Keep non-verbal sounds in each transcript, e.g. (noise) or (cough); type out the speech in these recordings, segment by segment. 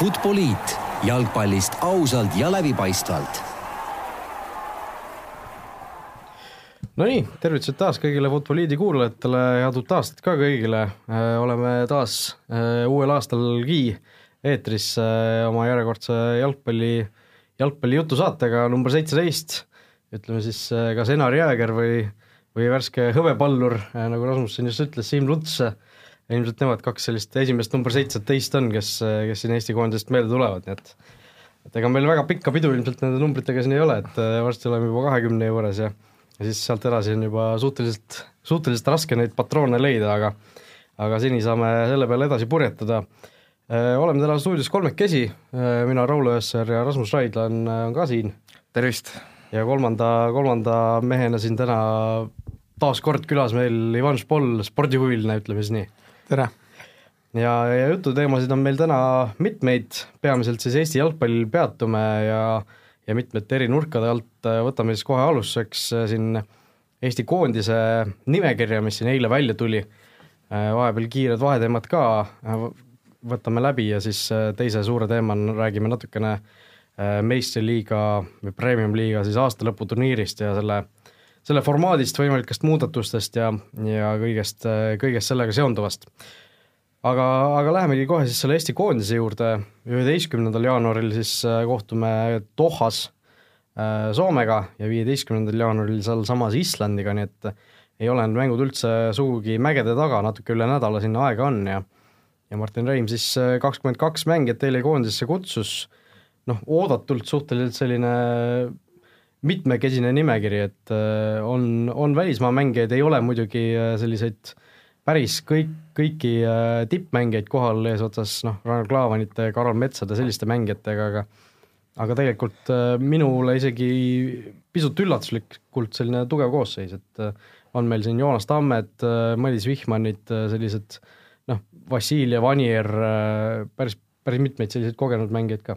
Futboliit jalgpallist ausalt ja läbipaistvalt. Nonii, tervitused taas kõigile Futboliidi kuulajatele, head uut aastat ka kõigile. oleme taas uuel aastalgi eetris oma järjekordse jalgpalli, jalgpalli jutusaatega number seitseteist. ütleme siis kas Enar Jääger või, või värske hõbepallur, nagu Rasmus siin just ütles, Siim Luts ilmselt nemad kaks sellist esimest number seitseteist on, kes, kes siin Eesti koondisest meelde tulevad, nii et et ega meil väga pikka pidu ilmselt nende numbritega siin ei ole, et äh, varsti oleme juba kahekümne juures ja ja siis sealt edasi on juba suhteliselt, suhteliselt raske neid patroone leida, aga aga seni saame selle peale edasi purjetada. Äh, oleme täna stuudios kolmekesi, äh, mina, Raul Öösser ja Rasmus Raidla on, on ka siin. tervist! ja kolmanda, kolmanda mehena siin täna taas kord külas meil Ivan Špoll, spordihuviline, ütleme siis nii tere! ja, ja jututeemasid on meil täna mitmeid, peamiselt siis Eesti jalgpallil peatume ja ja mitmete eri nurkade alt võtame siis kohe alustuseks äh, siin Eesti koondise nimekirja, mis siin eile välja tuli, äh, vahepeal kiired vaheteemad ka äh, võtame läbi ja siis teise suure teemana räägime natukene meistriliiga või premium-liiga siis aastalõputurniirist ja selle, selle formaadist, võimalikest muudatustest ja, ja kõigest, kõigest sellega seonduvast. Aga, aga lähemegi kohe siis selle Eesti koondise juurde, üheteistkümnendal jaanuaril siis äh, kohtume Dohas äh, Soomega ja viieteistkümnendal jaanuaril sealsamas Islandiga, nii et ei ole need mängud üldse sugugi mägede taga, natuke üle nädala sinna aega on ja ja Martin Reim siis äh, kakskümmend kaks mängijat eile koondisesse kutsus, noh, oodatult suhteliselt selline mitmekesine nimekiri, et on, on välismaa mängijaid, ei ole muidugi selliseid äh, päris kõik, kõiki äh, tippmängijaid kohal eesotsas noh, Ragnar Klavanite, Karol Metsade, selliste mängijatega, aga aga tegelikult äh, minule isegi pisut üllatuslikult selline tugev koosseis, et äh, on meil siin Joonas Tammed, Madis Vihmanid, sellised noh, Vassiljev, Anier, päris, päris mitmeid selliseid kogenud mängijaid ka.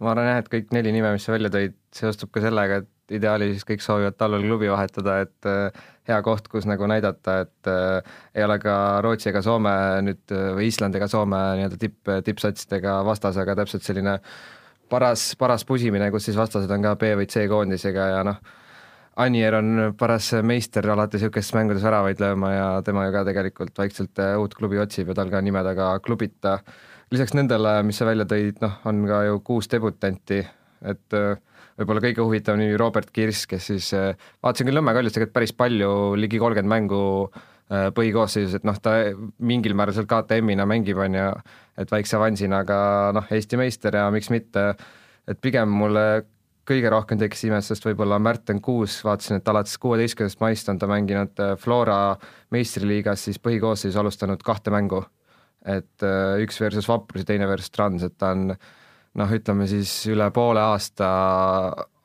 Ma arvan jah, et kõik neli nime, mis sa välja tõid, seostub ka sellega, et ideaalis kõik soovivad talvel klubi vahetada, et äh, hea koht, kus nagu näidata, et äh, ei ole ka Rootsi ega Soome nüüd äh, või Island ega Soome nii-öelda tipp, tippsatsidega vastas, aga täpselt selline paras, paras pusimine, kus siis vastased on ka B või C koondisega ja noh, Anier on paras meister alati niisugustes mängudes väravaid lööma ja tema ju ka tegelikult vaikselt uut klubi otsib ja tal ka nime taga klubita. Lisaks nendele, mis sa välja tõid, noh, on ka ju kuus debutanti, et äh, võib-olla kõige huvitavam nimi Robert Kirss, kes siis, äh, vaatasin küll Nõmme Kaljust tegelikult päris palju, ligi kolmkümmend mängu äh, põhikoosseisus, et noh, ta mingil määral seal KTM-ina mängib, on ju, et väikse avansina, aga noh, Eesti meister ja miks mitte, et pigem mulle kõige rohkem tekkis imestust võib-olla Märten Kuus, vaatasin, et alates kuueteistkümnendast maist on ta mänginud Flora meistriliigas siis põhikoosseisus alustanud kahte mängu. Et üks versus Vaprus ja teine versus Trans, et ta on noh, ütleme siis üle poole aasta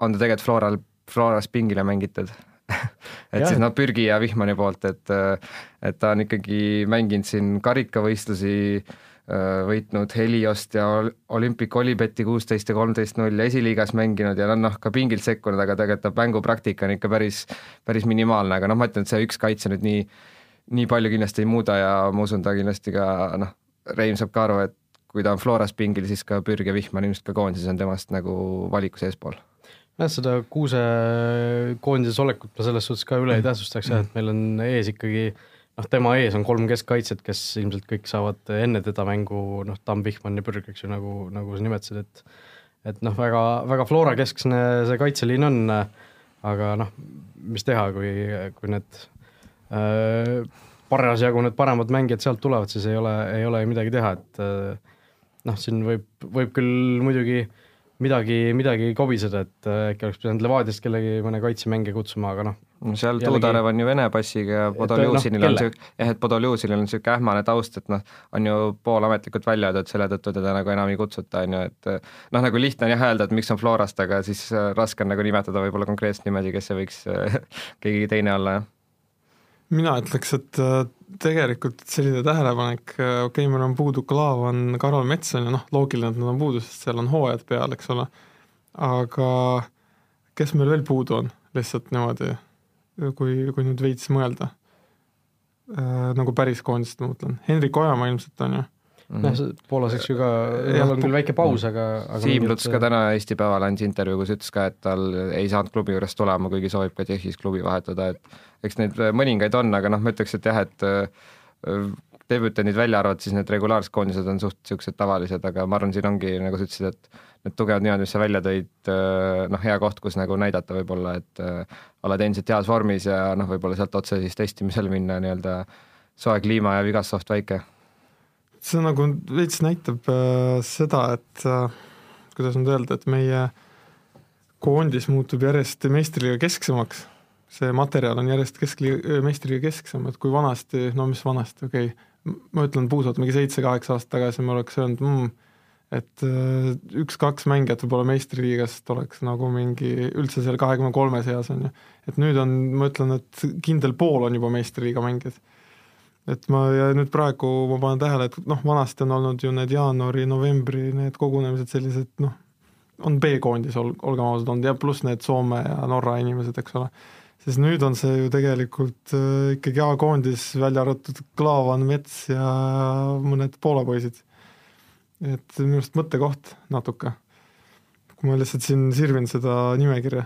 on ta tegelikult Floral, Floras pingile mängitud (laughs) et ja. siis noh, Pürgi ja Vihmani poolt, et et ta on ikkagi mänginud siin karikavõistlusi, võitnud Heliost ja Olympic Olibeti kuusteist ja kolmteist null ja esiliigas mänginud ja noh, ka pingilt sekkunud, aga tegelikult ta mängupraktika on ikka päris, päris minimaalne, aga noh, ma ütlen, et see üks kaitse nüüd nii, nii palju kindlasti ei muuda ja ma usun, ta kindlasti ka noh, Reim saab ka aru, et kui ta on Floras pingil, siis ka Pürg ja Vihman ilmselt ka koondises on temast nagu valikus eespool. jah, seda Kuuse koondises olekut ma selles suhtes ka üle ei tähtsustaks jah, et meil on ees ikkagi noh, tema ees on kolm keskkaitset, kes ilmselt kõik saavad enne teda mängu noh, Tamm, Vihman ja Pürg, eks ju, nagu, nagu sa nimetasid, et et noh, väga, väga Flora keskne see kaitseliin on, aga noh, mis teha, kui, kui need parasjagu need paremad mängijad sealt tulevad, siis ei ole, ei ole midagi teha, et äh, noh, siin võib, võib küll muidugi midagi, midagi kobiseda, et äh, äkki oleks pidanud Levadiast kellegi, mõne kaitsemängija kutsuma, aga noh. no seal jällegi... Tuudarev on ju Vene passiga ja Podoljuzinil no, on sihuke, jah, et Podoljuzinil on niisugune ähmane taust, et noh, on ju poolametlikult välja öeldud, selle tõttu teda nagu enam ei kutsuta, on ju, et noh, nagu lihtne on jah öelda, et miks on Florast, aga siis äh, raske on nagu nimetada võib-olla konkreetset nimedi, kes see võiks (laughs) keegi teine olla, jah mina ütleks, et äh, tegelikult selline tähelepanek, äh, okei okay,, meil on puudu Klaavan, Karol Mets on ju noh, loogiline, et nad on puudu, sest seal on hooajad peal, eks ole, aga kes meil veel puudu on, lihtsalt niimoodi, kui, kui nüüd veits mõelda? Äh,, nagu päris koondist ma mõtlen, Hendrik Ojamaa ilmselt on ju noh, Poolas, eks ju ka, tal on küll väike paus, aga, aga Siim Luts ka täna Eesti Päevale andis intervjuu, kus ütles ka, et tal ei saanud klubi juurest tulema, kuigi soovib ka Tšehhis klubi vahetada, et eks neid mõningaid on, aga noh, ma ütleks, et jah, et äh, debütandid välja arvata, siis need regulaarsed koondised on suht niisugused tavalised, aga ma arvan, siin ongi, nagu sa ütlesid, et need tugevad nimed, mis sa välja tõid, äh, noh, hea koht, kus nagu näidata võib-olla, et äh, oled endiselt heas vormis ja noh, võib-olla sealt otse siis testimisele minna nii-öelda soe kliima ja vigassoft väike. See nagu veits näitab äh, seda, et äh, kuidas nüüd öelda, et meie koondis muutub järjest meistriga kesksemaks see materjal on järjest keskli-, meistriga kesksem, et kui vanasti, no mis vanasti, okei okay,, ma ütlen puusalt, mingi seitse-kaheksa aastat tagasi ma oleks öelnud mm,, et äh, üks-kaks mängijat võib-olla meistriliigast oleks nagu mingi üldse seal kahekümne kolme seas, on ju. et nüüd on, ma ütlen, et kindel pool on juba meistriliiga mängijad. Et ma, ja nüüd praegu ma panen tähele, et noh, vanasti on olnud ju need jaanuari-novembri need kogunemised sellised noh, on B-koondis, ol-, olgem ausad, olnud ja pluss need Soome ja Norra inimesed, eks ole sest nüüd on see ju tegelikult äh, ikkagi A-koondis, välja arvatud Klaavan, Mets ja mõned Poola poisid. et minu arust mõttekoht natuke. kui ma lihtsalt siin sirvin seda nimekirja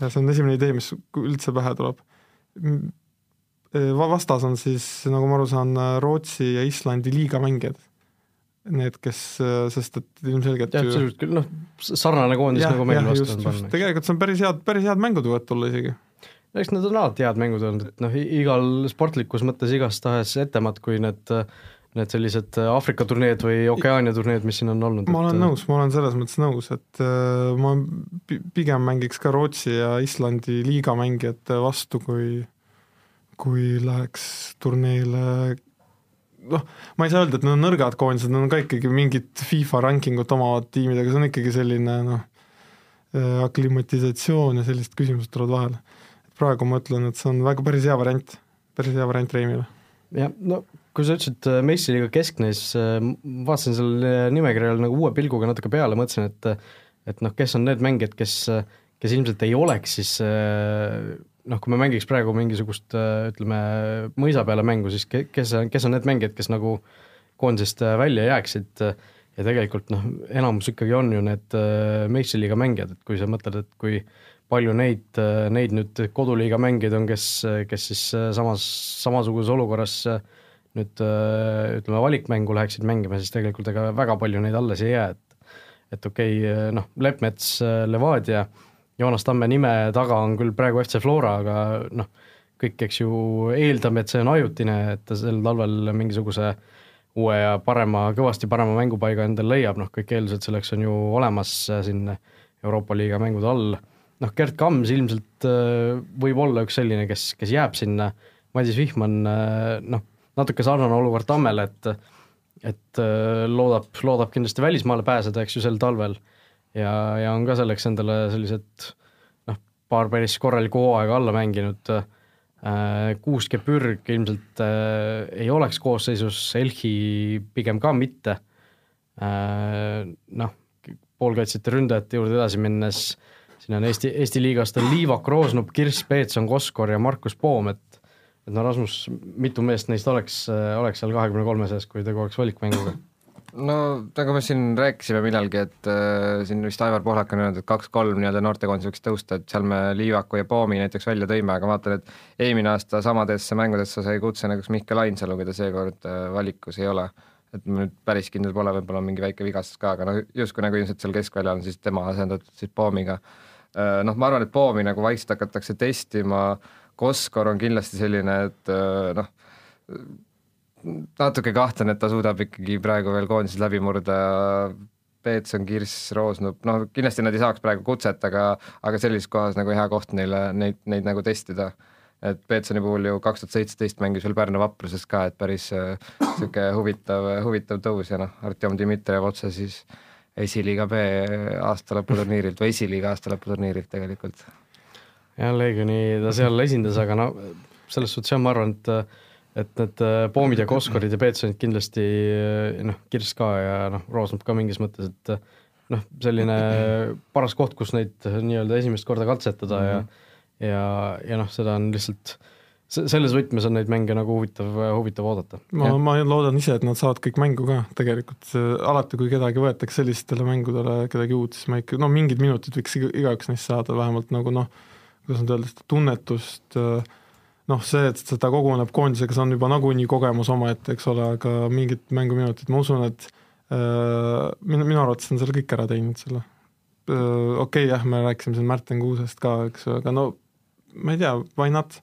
ja see on esimene idee, mis üldse pähe tuleb. Äh, vastas on siis, nagu ma aru saan, Rootsi ja Islandi liigamängijad need, kes, äh, sest et ilmselgelt jah, sisuliselt küll noh, sarnane koondis nagu meil vastu on pannud. tegelikult see on päris head, päris head mängud võivad tulla isegi eks need on alati head mängud olnud, et noh, igal sportlikus mõttes igastahes etemad kui need need sellised Aafrika turneed või Okeaania turneed, mis siin on olnud. ma olen et... nõus, ma olen selles mõttes nõus, et äh, ma pigem mängiks ka Rootsi ja Islandi liiga mängijate vastu, kui kui läheks turneele noh, ma ei saa öelda, et need on nõrgad koondised, need on ka ikkagi mingit FIFA rankingut omavad tiimid, aga see on ikkagi selline noh, äh, aklimatisatsioon ja sellised küsimused tulevad vahele praegu ma ütlen, et see on väga päris hea variant, päris hea variant Reimile. jah, no kui sa ütlesid Messi liiga keskne, siis äh, vaatasin sellele nimekirjale nagu uue pilguga natuke peale, mõtlesin, et et noh, kes on need mängijad, kes, kes ilmselt ei oleks siis äh, noh, kui me mängiks praegu mingisugust ütleme, mõisa peale mängu, siis ke-, kes, kes on need mängijad, kes nagu koondisest välja jääksid? Ja tegelikult noh, enamus ikkagi on ju need Messi liiga mängijad, et kui sa mõtled, et kui äh, palju neid, neid nüüd koduliiga mängijaid on, kes, kes siis samas, samasuguses olukorras nüüd ütleme, valikmängu läheksid mängima, siis tegelikult ega väga palju neid alles ei jää, et et okei okay,, noh, Leppmets, Levadia, Joonas Tamme nime taga on küll praegu FC Flora, aga noh, kõik, eks ju, eeldame, et see on ajutine, et ta sel talvel mingisuguse uue ja parema, kõvasti parema mängupaiga endale leiab, noh, kõik eeldused selleks on ju olemas siin Euroopa liiga mängude all. Noh, Gerd Kams ilmselt äh, võib olla üks selline, kes, kes jääb sinna, Madis Vihman äh, noh, natuke sarnane olukord Tammele, et et äh, loodab, loodab kindlasti välismaale pääseda, eks ju, sel talvel ja, ja on ka selleks endale sellised noh, paar päris korralikku hooaega alla mänginud äh,, Kuusk ja Pürg ilmselt äh, ei oleks koosseisus, Elchi pigem ka mitte äh,, noh, poolkaitsjate ründajate juurde edasi minnes äh, siin on Eesti, Eesti liigast on Liivak, Roosnup, Kirss, Peetson, Koskor ja Markus Poom, et et no Rasmus, mitu meest neist oleks, oleks seal kahekümne kolme seas, kui tegu oleks valikmänguga? No nagu me siin rääkisime millalgi, et äh, siin vist Aivar Pohlak on öelnud, et kaks-kolm nii-öelda noortekoondis võiks tõusta, et seal me Liivaku ja Poomi näiteks välja tõime, aga vaatan, et eelmine aasta samadesse mängudesse sai kutse näiteks Mihkel Ainsalu, keda seekord äh, valikus ei ole. et ma nüüd päris kindel pole, võib-olla mingi väike vigastus ka, aga noh, justkui nagu ilmselt seal keskväljal on siis tema asendatud siis Poomiga Äh, noh, ma arvan, et Poomi nagu vaikselt hakatakse testima, Koskor on kindlasti selline, et äh, noh, natuke kahtlen, et ta suudab ikkagi praegu veel koondises läbi murda, Peetson, Kirss, Roosnup, noh kindlasti nad ei saaks praegu kutset, aga aga sellises kohas nagu hea koht neile neid, neid nagu testida. et Peetsoni puhul ju kaks tuhat seitseteist mängis veel Pärnu Vapruses ka, et päris niisugune äh, huvitav, huvitav tõus ja noh, Artjom Dmitrijev otse siis äh, esiliiga B aastalõputurniirilt või esiliiga aastalõputurniirilt tegelikult. jah, Leegioni ta seal esindas, aga no selles suhtes jah, ma arvan, et et need äh, Poomid ja Koskorid ja Peetsonid kindlasti äh, noh, Kirss ka ja noh, Roosnap ka mingis mõttes, et noh, selline paras koht, kus neid nii-öelda esimest korda katsetada mm -hmm. ja mhm. ja, ja noh, seda on lihtsalt se-, selles võtmes on neid mänge nagu huvitav, huvitav oodata. ma, ma loodan ise, et nad saavad kõik mängu ka tegelikult, alati kui kedagi võetakse sellistele mängudele, kedagi uut, siis ma ikka, no mingid minutid võiks iga, igaüks neist saada, vähemalt nagu noh, kuidas nüüd öelda, seda tunnetust, noh, see, et seda koguneb koondisega, see on juba nagunii kogemus omaette, eks ole, aga mingid mänguminutid, ma usun, et äh, minu, minu arvates on selle kõik ära teinud, selle äh,. Okei okay,, jah, me rääkisime siin Märten Kuusest ka, eks ju, aga no ma ei tea, why not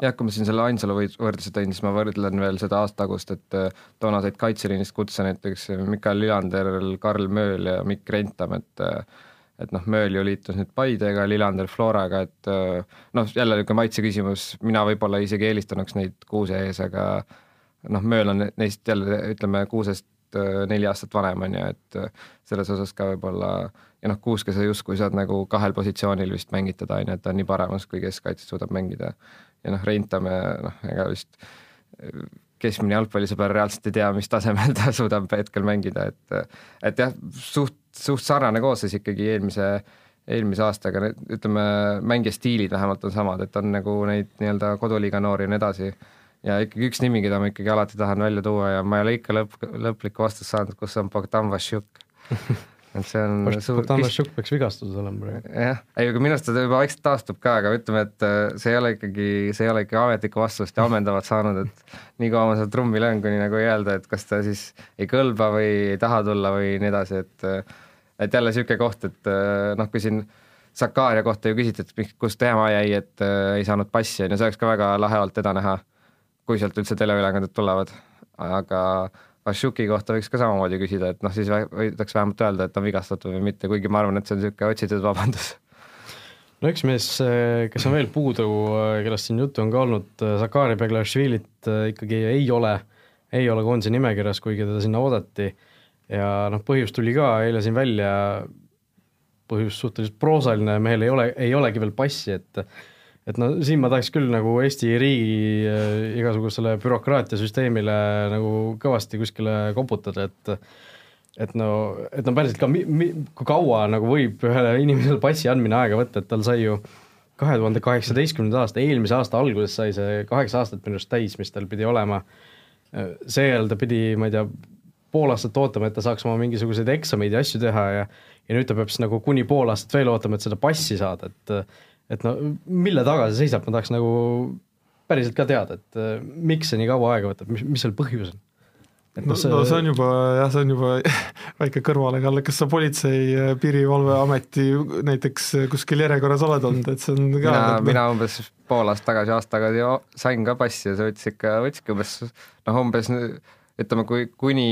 jah, kui ma siin selle Ainsalu võrdluse tõin, siis ma võrdlen veel seda aastatagust, et äh, toona said kaitseliinist kutse näiteks Mikael Lillander, Karl Mööl ja Mikk Rentam, et äh, et noh, Mööl ju liitus nüüd Paidega, Lillander Floraga, et äh, noh, jälle niisugune maitse küsimus, mina võib-olla isegi eelistanuks neid Kuuse ees, aga noh, Mööl on neist jälle ütleme, Kuusest neli aastat vanem, on ju, et selles osas ka võib-olla ja noh, Kuuske sa justkui saad nagu kahel positsioonil vist mängitada, on ju, et ta on nii paremas kui keskkaitses suudab mängida. Ja noh, Reintame noh, ega vist keskmine jalgpallisõber reaalselt ei tea, mis tasemel (laughs) ta suudab hetkel mängida, et et jah, suht, suht sarnane koosseis ikkagi eelmise, eelmise aastaga, ütleme, mängija stiilid vähemalt on samad, et on nagu neid nii-öelda koduliiga noori ja nii edasi, ja ikkagi üks nimi, keda ma ikkagi alati tahan välja tuua ja ma ei ole ikka lõpp, lõplikku vastust saanud, kus on Bogdan Vassiuk (laughs) et see on suur Šuk peaks vigastuses olema praegu. jah, ei aga minu arust ta juba vaikselt taastub ka, aga ütleme, et äh, see ei ole ikkagi, see ei ole ikka ametlikku vastust ja ammendavat saanud, et nii kaua ma seda trummi löön, kuni nagu ei öelda, et kas ta siis ei kõlba või ei taha tulla või nii edasi, et äh, et jälle niisugune koht, et äh, noh, kui siin Sakaria kohta ju küsiti, et miks, kus ta jääma jäi, et äh, ei saanud passi, on ju, see oleks ka väga lahe olnud teda näha, kui sealt üldse teleülekanded tulevad, aga Vašuki kohta võiks ka samamoodi küsida, et noh, siis võidaks vähemalt öelda, et on vigastatud või mitte, kuigi ma arvan, et see on niisugune otsitud vabandus. no üks mees, kes on veel puudu, kellest siin juttu on ka olnud, Zakari Beglašvilit ikkagi ei ole, ei ole koondise nimekirjas, kuigi teda sinna oodati ja noh, põhjus tuli ka eile siin välja, põhjus suhteliselt proosaline, mehel ei ole, ei olegi veel passi, et et no siin ma tahaks küll nagu Eesti riigi äh, igasugusele bürokraatiasüsteemile nagu kõvasti kuskile koputada, et et no, et no päriselt ka mi-, mi-, kui kaua nagu võib ühele inimesele passi andmine aega võtta, et tal sai ju kahe tuhande kaheksateistkümnenda aasta, eelmise aasta alguses sai see kaheksa aastat minu arust täis, mis tal pidi olema, seejärel ta pidi, ma ei tea, pool aastat ootama, et ta saaks oma mingisuguseid eksameid ja asju teha ja ja nüüd ta peab siis nagu kuni pool aastat veel ootama, et seda passi saada, et et no mille taga see seisab, ma tahaks nagu päriselt ka teada, et äh, miks see nii kaua aega võtab, mis, mis selle põhjus on? et no, see... no see on juba jah, see on juba (laughs) väike kõrvalekalle, kas sa politsei, äh, piirivalveameti näiteks äh, kuskil järjekorras oled olnud, et see on ka mina, mina umbes pool aastat tagasi, aasta tagasi sain ka passi ja see võttis ikka, võttiski umbes noh, umbes ütleme, kui kuni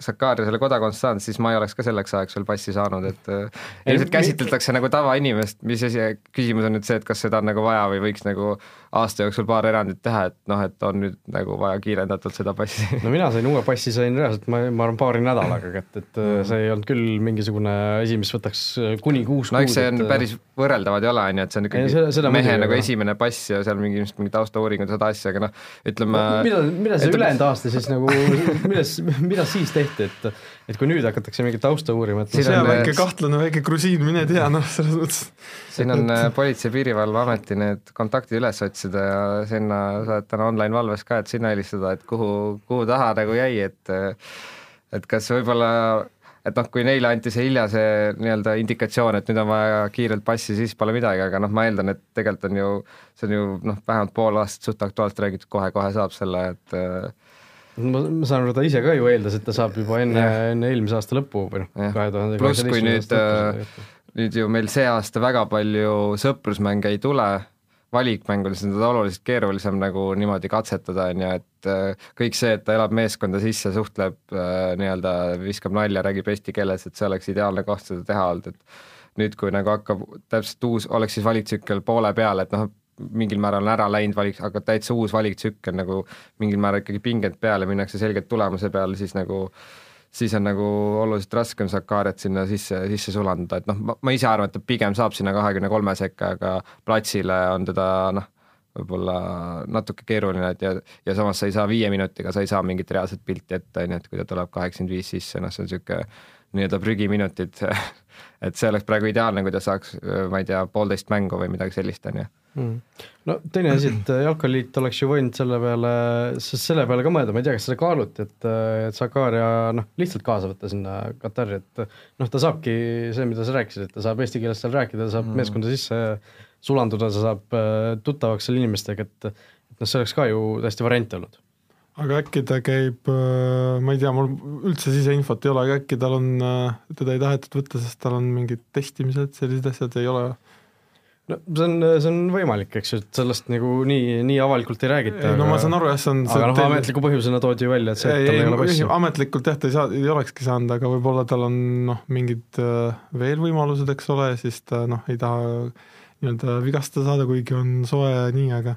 Sakkaaria selle kodakondsuse saanud, siis ma ei oleks ka selleks ajaks veel passi saanud, et äh, ilmselt käsitletakse nagu tavainimest, mis asi, küsimus on nüüd see, et kas seda on nagu vaja või võiks nagu aasta jooksul paar erandit teha, et noh, et on nüüd nagu vaja kiirendatult seda passi. (laughs) no mina sain uue passi, sain reaalselt, ma, ma arvan, paari nädalaga kätte, et mm. see ei olnud küll mingisugune asi, mis võtaks äh, kuni kuus no eks see on et... päris võrreldavad ei ole, on ju, et see on ikkagi mehe nagu esimene pass ja seal mingi mingi taustauuringud, seda asja, aga noh, ütleme no, mida, mida see ülejäänud aasta siis nagu, (laughs) milles, mida siis tehti, et et kui nüüd hakatakse mingit tausta uurima, et see on väike kahtlane väike grusiin, mine tea, noh, selles mõttes. siin on äh, Politsei- ja Piirivalveameti need kontaktid üles otsida ja sinna sa oled täna online valves ka, et sinna helistada, et kuhu, kuhu taha nagu jäi, et et kas võib-olla et noh, kui neile anti see hilja see nii-öelda indikatsioon, et nüüd on vaja kiirelt passi, siis pole midagi, aga noh, ma eeldan, et tegelikult on ju, see on ju noh, vähemalt pool aastat suht aktuaalselt räägitud, kohe-kohe saab selle, et ma, ma saan aru, ta ise ka ju eeldas, et ta saab juba enne, enne eelmise aasta lõppu või noh, kahe tuhande pluss kui nüüd, äh, nüüd ju meil see aasta väga palju sõprusmänge ei tule, valikmängudes on seda oluliselt keerulisem nagu niimoodi katsetada, on ju, et äh, kõik see, et ta elab meeskonda sisse, suhtleb äh, nii-öelda, viskab nalja, räägib eesti keeles, et see oleks ideaalne koht seda teha olnud, et nüüd, kui nagu hakkab täpselt uus, oleks siis valiktsükkel poole peal, et noh, mingil määral on ära läinud valik, aga täitsa uus valiktsükkel nagu mingil määral ikkagi pinged peale, minnakse selgelt tulemuse peale, siis nagu siis on nagu oluliselt raskem Sakariat sinna sisse, sisse sulandada, et noh, ma ise arvan, et ta pigem saab sinna kahekümne kolme sekka, aga platsile on teda noh, võib-olla natuke keeruline, et ja, ja samas sa ei saa viie minutiga, sa ei saa mingit reaalset pilti ette, on ju, et kui ta tuleb kaheksakümmend viis sisse, noh, see on niisugune nii-öelda prügiminutid. (laughs) et see oleks praegu ideaalne, kui ta saaks, ma ei tea, poolteist mängu või midagi sellist, on ju. Mm.. no teine asi, et Jalkaliit oleks ju võinud selle peale, selle peale ka mõelda, ma ei tea, kas seda kaaluti, et, et Sakaria noh, lihtsalt kaasa võtta sinna Katari, et noh, ta saabki see, mida sa rääkisid, et ta saab eesti keeles seal rääkida, ta saab mm. meeskonda sisse sulanduda, ta saab tuttavaks seal inimestega, et et noh, see oleks ka ju täiesti variant olnud aga äkki ta käib, äh, ma ei tea, mul üldse siseinfot ei ole, aga äkki tal on, äh, teda ei tahetud võtta, sest tal on mingid testimised, sellised asjad ei ole? no see on, see on võimalik, eks ju, et sellest nagu nii, nii avalikult ei räägita. no aga... ma saan aru jah, see on aga noh ametliku põhjusena toodi ju välja, et see, et tal ei, ei ole passi. ametlikult jah, ta ei saa, ei olekski saanud, aga võib-olla tal on noh, mingid äh, veel võimalused, eks ole, siis ta noh, ei taha nii-öelda vigastada saada, kuigi on soe nii, aga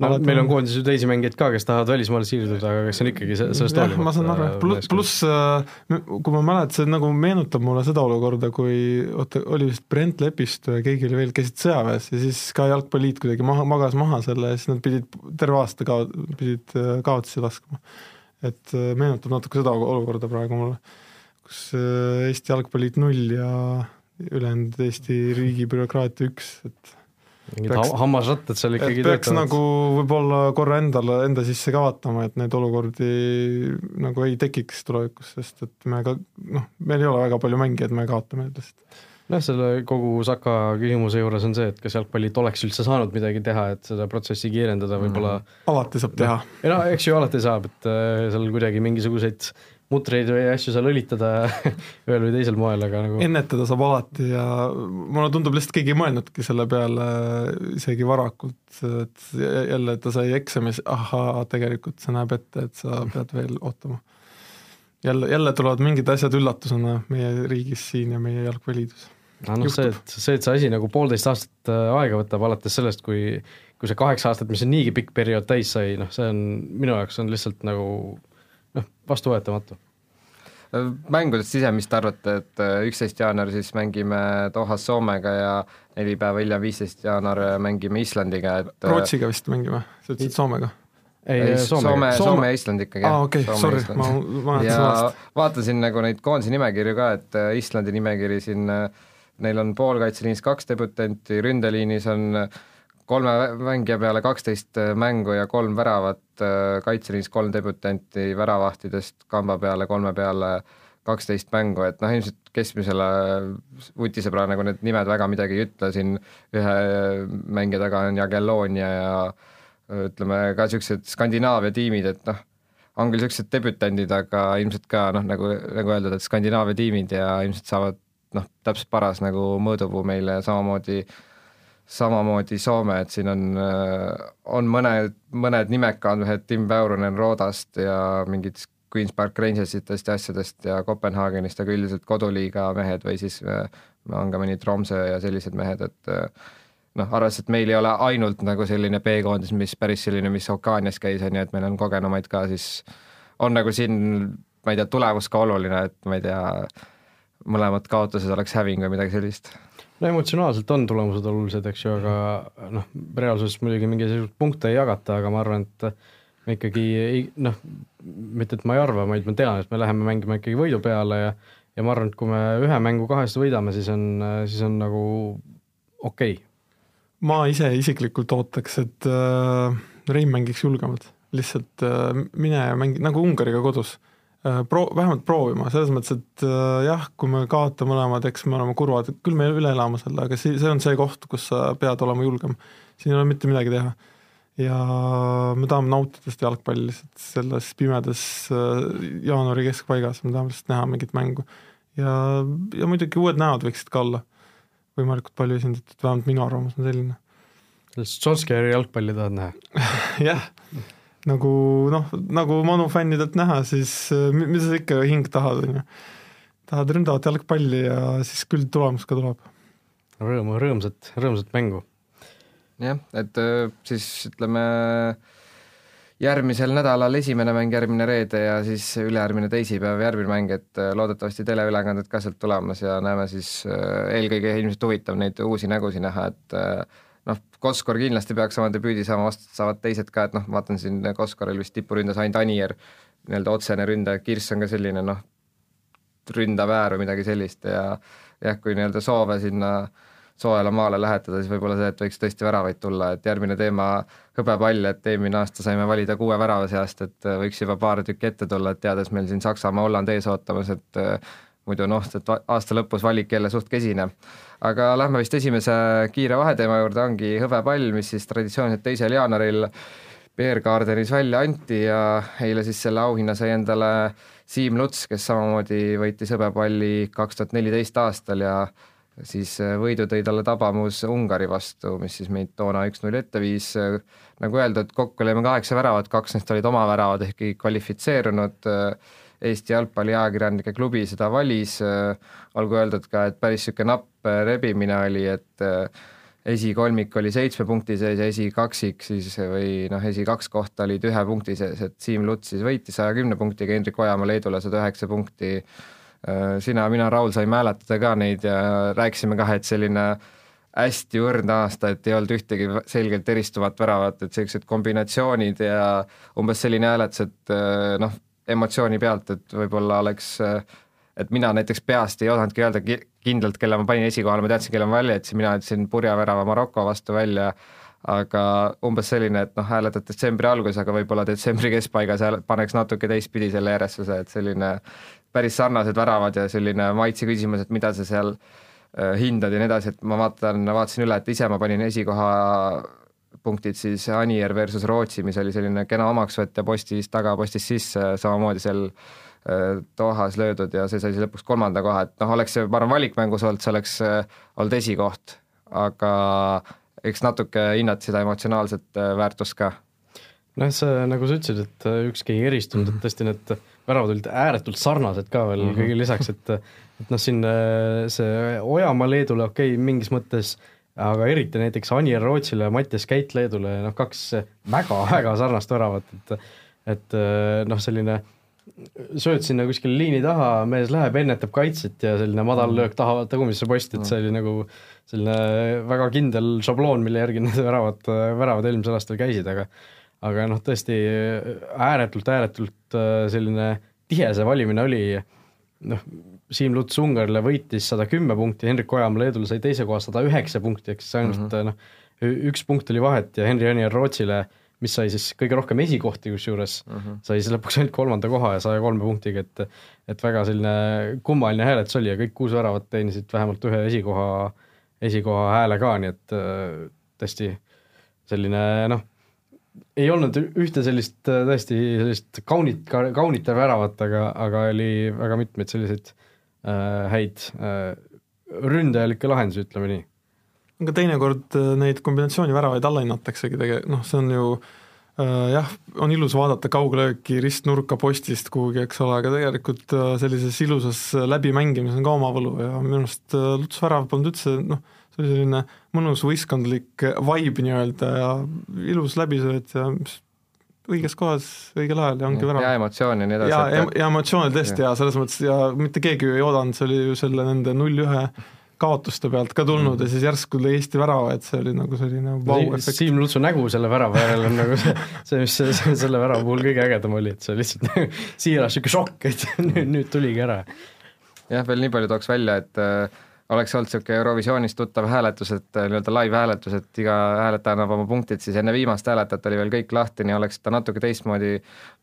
no Alati meil on koondises ju teisi mängijaid ka, kes tahavad välismaale siirduda, aga kes on ikkagi sellest hoolimata ma saan aru, pluss, pluss äh, kui ma mäletan, see nagu meenutab mulle seda olukorda, kui oota, oli vist Brent Lepist või keegi oli veel, käisid sõjaväes ja siis ka jalgpalliliit kuidagi maha, magas maha selle ja siis nad pidid terve aasta kao-, pidid äh, kaotusi laskma. et äh, meenutab natuke seda olukorda praegu mulle, kus Eesti Jalgpalliliit null ja ülejäänud Eesti riigi bürokraatia üks, et mingid hammasrattad seal ikkagi peaks töötavad. nagu võib-olla korra endale, enda sisse ka vaatama, et neid olukordi nagu ei tekiks tulevikus, sest et me ka noh, meil ei ole väga palju mängijaid, me kaotame lihtsalt. noh, selle kogu Saka küsimuse juures on see, et kas jalgpallilt oleks üldse saanud midagi teha, et seda protsessi kiirendada, võib-olla mm. alati saab teha. ei no eks ju alati saab, et äh, seal kuidagi mingisuguseid mutreid või asju seal õlitada (laughs) ühel või teisel moel, aga nagu ennetada saab alati ja mulle tundub lihtsalt keegi ei mõelnudki selle peale isegi varakult, et jälle ta sai eksamis, ahaa, tegelikult see näeb ette, et sa pead veel ootama. jälle, jälle tulevad mingid asjad üllatusena meie riigis siin ja meie jalgpalliliidus. no noh, see, et see, et see asi nagu poolteist aastat äh, aega võtab, alates sellest, kui kui see kaheksa aastat, mis on niigi pikk periood täis sai, noh see on, minu jaoks on lihtsalt nagu noh, vastuvõetamatu. mängudest ise, mis te arvate, et äh, üksteist jaanuar siis mängime Dohas Soomega ja neli päeva hiljem, viisteist jaanuar mängime Islandiga, et äh, Rootsiga vist mängime, sa ütlesid Soomega? ei, ei, Soome, Soome, Soome ja Island ikkagi. aa, okei, sorry, ma, ma ja vaatasin nagu neid koondise nimekirju ka, et äh, Islandi nimekiri siin, neil on poolkaitseliinis kaks debütanti, ründeliinis on äh, kolme mängija peale kaksteist äh, mängu ja kolm väravat, äh, kaitseliinis kolm debütanti, väravahtidest kamba peale kolme peale kaksteist mängu, et noh, ilmselt keskmisele vutisõbrale nagu need nimed väga midagi ei ütle, siin ühe mängija taga on Jagellonia ja ütleme ka niisugused Skandinaavia tiimid, et noh, on küll niisugused debütandid, aga ilmselt ka noh, nagu, nagu öeldud, et Skandinaavia tiimid ja ilmselt saavad noh, täpselt paras nagu mõõdupuu meile samamoodi äh, samamoodi Soome, et siin on, äh, on mõned, mõned nimekad mehed, Tim Väurunen Roodast ja mingid Queens Park Rangersitest ja asjadest ja Kopenhaagenist, aga üldiselt koduliiga mehed või siis äh, on ka mõni Tromsø ja sellised mehed, et äh, noh, arvestades, et meil ei ole ainult nagu selline B-koondis, mis päris selline, mis Okaanias käis, on ju, et meil on kogenumaid ka, siis on nagu siin, ma ei tea, tulevus ka oluline, et ma ei tea, mõlemad kaotused oleks häving või midagi sellist no emotsionaalselt on tulemused olulised, eks ju, aga noh, reaalsuses muidugi mingisuguseid punkte ei jagata, aga ma arvan, et me ikkagi ei noh, mitte et ma ei arva, vaid ma tean, et me läheme mängima ikkagi võidu peale ja ja ma arvan, et kui me ühe mängu kahest võidame, siis on, siis on nagu okei. Okay.. ma ise isiklikult ootaks, et äh, Rein mängiks julgemalt, lihtsalt äh, mine ja mängi nagu Ungariga kodus pro-, vähemalt proovima, selles mõttes, et äh, jah, kui me kaotame mõlemad, eks me oleme kurvad, küll me üle elame selle, aga see, see on see koht, kus sa pead olema julgem. siin ei ole mitte midagi teha. ja me tahame nautida seda jalgpalli lihtsalt selles pimedas äh, jaanuari keskpaigas, me tahame lihtsalt näha mingit mängu. ja, ja muidugi uued näod võiksid ka olla võimalikult palju esindatud, vähemalt minu arvamus on selline. Solskjaeri jalgpalli tahad näha? (laughs) jah nagu noh, nagu Manu fännidelt näha, siis äh, mida sa ikka hing tahad, on ju. tahad ründavat jalgpalli ja siis küll tulemus ka tuleb. rõõmu, rõõmsat, rõõmsat mängu. jah, et äh, siis ütleme järgmisel nädalal esimene mäng, järgmine reede ja siis ülejärgmine teisipäev järgmine mäng, et äh, loodetavasti teleülekanded ka sealt tulemas ja näeme siis eelkõige ilmselt huvitav neid uusi nägusid näha, et noh, Koskor kindlasti peaks oma debüüdi saama, vastu saavad teised ka, et noh, vaatan siin Koskoril vist tipuründas ainult Anier, nii-öelda otsene ründaja, Kirss on ka selline noh, ründav äär või midagi sellist ja jah, kui nii-öelda soove sinna soojale maale lähetada, siis võib-olla see, et võiks tõesti väravaid tulla, et järgmine teema hõbepall, et eelmine aasta saime valida kuue värava seast, et võiks juba paar tükki ette tulla, et teades meil siin Saksamaa, Holland ees ootamas, et muidu noh, et aasta lõpus valik jälle suht kesine. aga lähme vist esimese kiire vaheteema juurde, ongi hõbepall, mis siis traditsiooniliselt teisel jaanuaril Beer Gardenis välja anti ja eile siis selle auhinna sai endale Siim Luts, kes samamoodi võitis hõbepalli kaks tuhat neliteist aastal ja siis võidu tõi talle tabamus Ungari vastu, mis siis meid toona üks-null ette viis. nagu öeldud, kokku lõime kaheksa väravat, kaks neist olid oma väravad ehk ei kvalifitseerunud Eesti jalgpalliajakirjanike klubi seda valis, olgu öeldud ka, et päris niisugune napp rebimine oli, et esikolmik oli seitsme punkti sees ja esikaksik siis või noh, esikaks kohta olid ühe punkti sees, et Siim Luts siis võitis saja kümne punktiga, Hendrik Ojamaa Leedule sada üheksa punkti. sina, mina, Raul saime hääletada ka neid ja rääkisime kah, et selline hästi õrn aasta, et ei olnud ühtegi selgelt eristuvat väravat, et sellised kombinatsioonid ja umbes selline hääletus, et noh, emotsiooni pealt, et võib-olla oleks, et mina näiteks peast ei osanudki öelda kindlalt, kelle ma panin esikohale, ma teadsin, kelle ma välja jätsin, mina ütlesin purjavärava Maroko vastu välja, aga umbes selline, et noh, hääletad detsembri alguses, aga võib-olla detsembri keskpaigas paneks natuke teistpidi selle järjestuse, et selline päris sarnased väravad ja selline maitse küsimus, et mida sa seal äh, hindad ja nii edasi, et ma vaatan, vaatasin üle, et ise ma panin esikoha punktid siis Anier versus Rootsi, mis oli selline kena omaksvõtt ja postis taga, postis sisse, samamoodi seal äh, Dohas löödud ja see sai siis lõpuks kolmanda koha, et noh, oleks see, ma arvan, valikmängus olnud, see oleks äh, olnud esikoht, aga eks natuke hinnad seda emotsionaalset äh, väärtust ka. noh, see nagu sa ütlesid, et ükski ei eristunud, et tõesti need väravad olid ääretult sarnased ka veel mm -hmm. kõige lisaks, et et noh, siin see Ojamaa Leedule okei okay,, mingis mõttes aga eriti näiteks Anier Rootsile ja Mattias Käit Leedule, noh kaks väga-väga sarnast väravat, et et noh, selline sööd sinna kuskile liini taha, mees läheb, ennetab kaitset ja selline madal löök taha, tagumisse posti, et see oli nagu selline väga kindel šabloon, mille järgi need väravad, väravad eelmisel aastal käisid, aga aga noh, tõesti ääretult, ääretult selline tihe see valimine oli, noh, Siim Luts Ungarile võitis sada kümme punkti, Hendrik Ojamaa Leedule sai teise koha sada üheksa punkti, ehk siis ainult mm -hmm. noh, üks punkt oli vahet ja Henri Anier Rootsile, mis sai siis kõige rohkem esikohti kusjuures mm, -hmm. sai siis lõpuks ainult kolmanda koha ja saja kolme punktiga, et et väga selline kummaline hääletus oli ja kõik kuus väravat teenisid vähemalt ühe esikoha, esikoha hääle ka, nii et tõesti selline noh, ei olnud ühte sellist tõesti sellist kaunit, kaunitav väravat, aga, aga oli väga mitmeid selliseid Äh, häid äh, ründajalikke lahendusi, ütleme nii. aga teinekord äh, neid kombinatsiooniväravaid allahinnataksegi tege-, noh, see on ju äh, jah, on ilus vaadata kauglööki ristnurka postist kuhugi, eks ole, aga tegelikult sellises ilusas läbimängimises on ka oma võlu ja minu arust Luts värav polnud üldse noh, see oli selline mõnus võistkondlik vibe nii-öelda ja ilus läbisööt ja mis õiges kohas õigel ajal ja ongi värav. ja emotsioon ja nii edasi. ja, ja, ja emotsioonid tõesti ja. ja selles mõttes ja mitte keegi ju ei oodanud, see oli ju selle nende null-ühe kaotuste pealt ka tulnud mm. ja siis järsku tuli Eesti värava, et see oli nagu selline vau-efekt. Siim Lutsu nägu selle värava järel on nagu see, see, mis see, selle värava puhul kõige ägedam oli, et see lihtsalt (laughs) siiras niisugune šokk, et (laughs) nüüd, nüüd tuligi ära. jah, veel nii palju tooks välja, et äh, oleks olnud niisugune Eurovisioonist tuttav hääletus, et äh, nii-öelda live-hääletus, et iga hääletaja annab oma punktid, siis enne viimast hääletajat oli veel kõik lahti, nii oleks ta natuke teistmoodi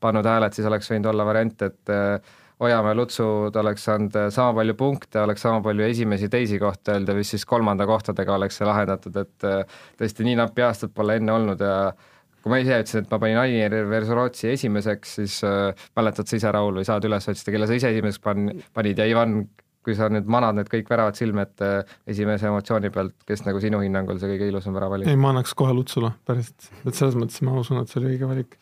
pannud hääled, siis oleks võinud olla variant, et äh, Ojamäe Lutsud oleks saanud äh, sama palju punkte, oleks sama palju esimesi-teisi kohta öelda, või siis kolmanda kohtadega oleks see lahendatud, et tõesti nii nappi aastat pole enne olnud ja kui ma ise ütlesin, et ma panin Anieri versus Rootsi esimeseks, siis äh, mäletad sa ise, Raul, või saad üles otsida, kelle sa ise esimeseks pan-, panid ja Ivan kui sa nüüd manad need kõik väravad silme ette esimese emotsiooni pealt, kes nagu sinu hinnangul see kõige ilusam värav oli? ei, ma annaks kohe Lutsule, päriselt, et selles mõttes ma usun, et see oli õige valik.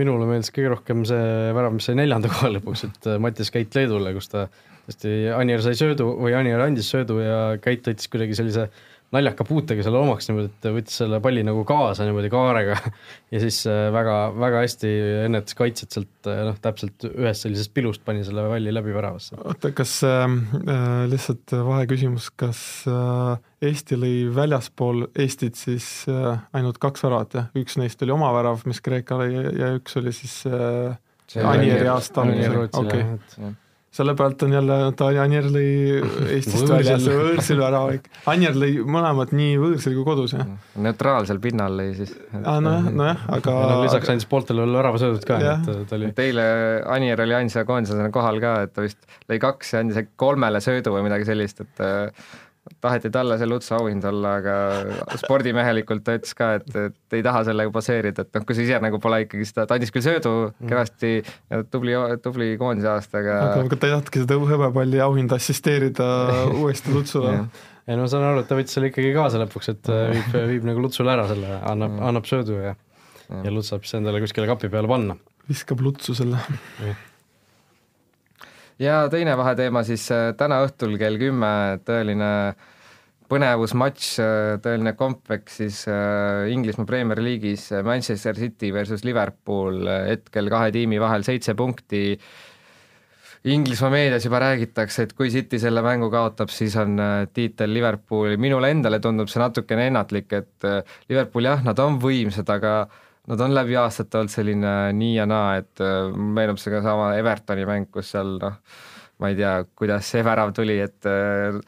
minule meeldis kõige rohkem see värav, mis sai neljanda koha lõpuks, et äh, Mattias Käit Leedule, kus ta tõesti, Anier sai söödu või Anier andis söödu ja Käit võttis kuidagi sellise naljaka puutega selle omaks niimoodi, et võttis selle palli nagu kaasa niimoodi kaarega (laughs) ja siis äh, väga, väga hästi ennetas kaitset sealt äh, noh, täpselt ühest sellisest pilust pani selle palli läbi väravasse. oota, kas ähm, äh, lihtsalt vaheküsimus, kas äh, Eesti lõi väljaspool Eestit siis äh, ainult kaks väravat, jah? üks neist oli oma värav, mis Kreekale ja, ja üks oli siis äh, Anieri aasta alguses, okei selle pealt on jälle Natalja Anjer lõi Eestist väljas võõrsil ära, Anjer lõi mõlemad nii võõrsil kui kodus, jah. neutraalsel pinnal lõi siis. aa, nojah, nojah, aga ja no lisaks andis pooltele veel väravasöödud ka, nii Jah. et ta oli Teile Anier oli ainsa koondisena kohal ka, et ta vist lõi kaks ja andis äkki kolmele söödu või midagi sellist, et äh, taheti talle see Lutsu auhind olla, aga spordimehelikult ta ütles ka, et, et ei taha sellega baseerida, et noh, kui sa ise nagu pole ikkagi seda, ta andis küll söödu kenasti ja tubli, tubli koondise aastaga. aga, ta ei tahtnudki seda hõbepalli auhinda assisteerida (laughs) uuesti Lutsule. ei no ma saan aru, et ta võttis selle ikkagi kaasa lõpuks, et äh, viib, (laughs) viib nagu Lutsule ära selle, annab, annab söödu ja ja Luts saab siis endale kuskile kapi peale panna. viskab Lutsu selle. Ja teine vaheteema siis äh, täna õhtul kell kümme tõeline põnevusmatš, tõeline kompveks siis äh, Inglismaa Premier League'is äh, Manchester City versus Liverpool, hetkel kahe tiimi vahel seitse punkti. Inglismaa meedias juba räägitakse, et kui City selle mängu kaotab, siis on äh, tiitel Liverpooli, minule endale tundub see natukene ennatlik, et äh, Liverpool jah, nad on võimsad, aga nad on läbi aastate olnud selline nii ja naa, et äh, meenub see ka sama Evertoni mäng, kus seal noh, ma ei tea, kuidas see värav tuli, et äh,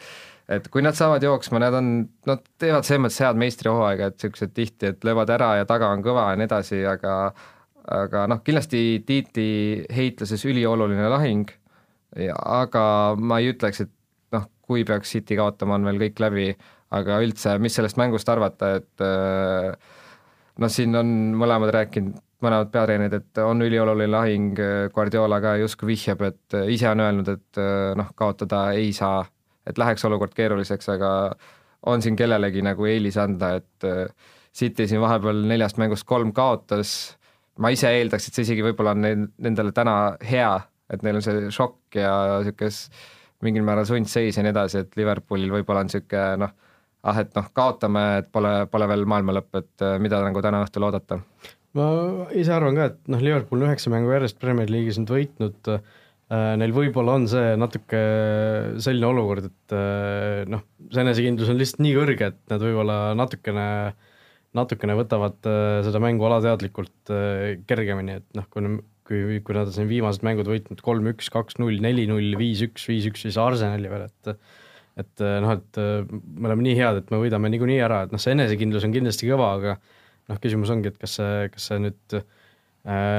et kui nad saavad jooksma, nad on, nad teevad selles mõttes head meistrihooaega, et niisugused tihti, et löövad ära ja taga on kõva ja nii edasi, aga aga noh, kindlasti tiiti heitluses ülioluline lahing, aga ma ei ütleks, et noh, kui peaks City kaotama, on veel kõik läbi, aga üldse, mis sellest mängust arvata, et äh, noh, siin on mõlemad rääkinud, mõlemad peatreenerid, et on ülioluline lahing, Guardiola ka justkui vihjab, et ise on öelnud, et äh, noh, kaotada ei saa, et läheks olukord keeruliseks, aga on siin kellelegi nagu eelis anda, et äh, City siin vahepeal neljast mängust kolm kaotas, ma ise eeldaks, et see isegi võib-olla on neil, nendele täna hea, et neil on see šokk ja niisugune mingil määral sundseis ja nii edasi, et Liverpoolil võib-olla on niisugune noh, ah et noh, kaotame, et pole, pole veel maailma lõpp, et äh, mida nagu täna õhtul oodata? ma ise arvan ka, et noh, Liverpool on üheksa mängu järjest Premier League'is nüüd võitnud äh,, neil võib-olla on see natuke selline olukord, et äh, noh, see enesekindlus on lihtsalt nii kõrge, et nad võib-olla natukene, natukene võtavad seda mängu alateadlikult kergemini, et noh, kui kui, kui nad on siin viimased mängud võitnud kolm-üks, kaks-null, neli-null, viis-üks, viis-üks, siis Arsenali veel, et et noh, et me oleme nii head, et me võidame niikuinii ära, et noh, see enesekindlus on kindlasti kõva, aga noh, küsimus ongi, et kas see, kas see nüüd äh,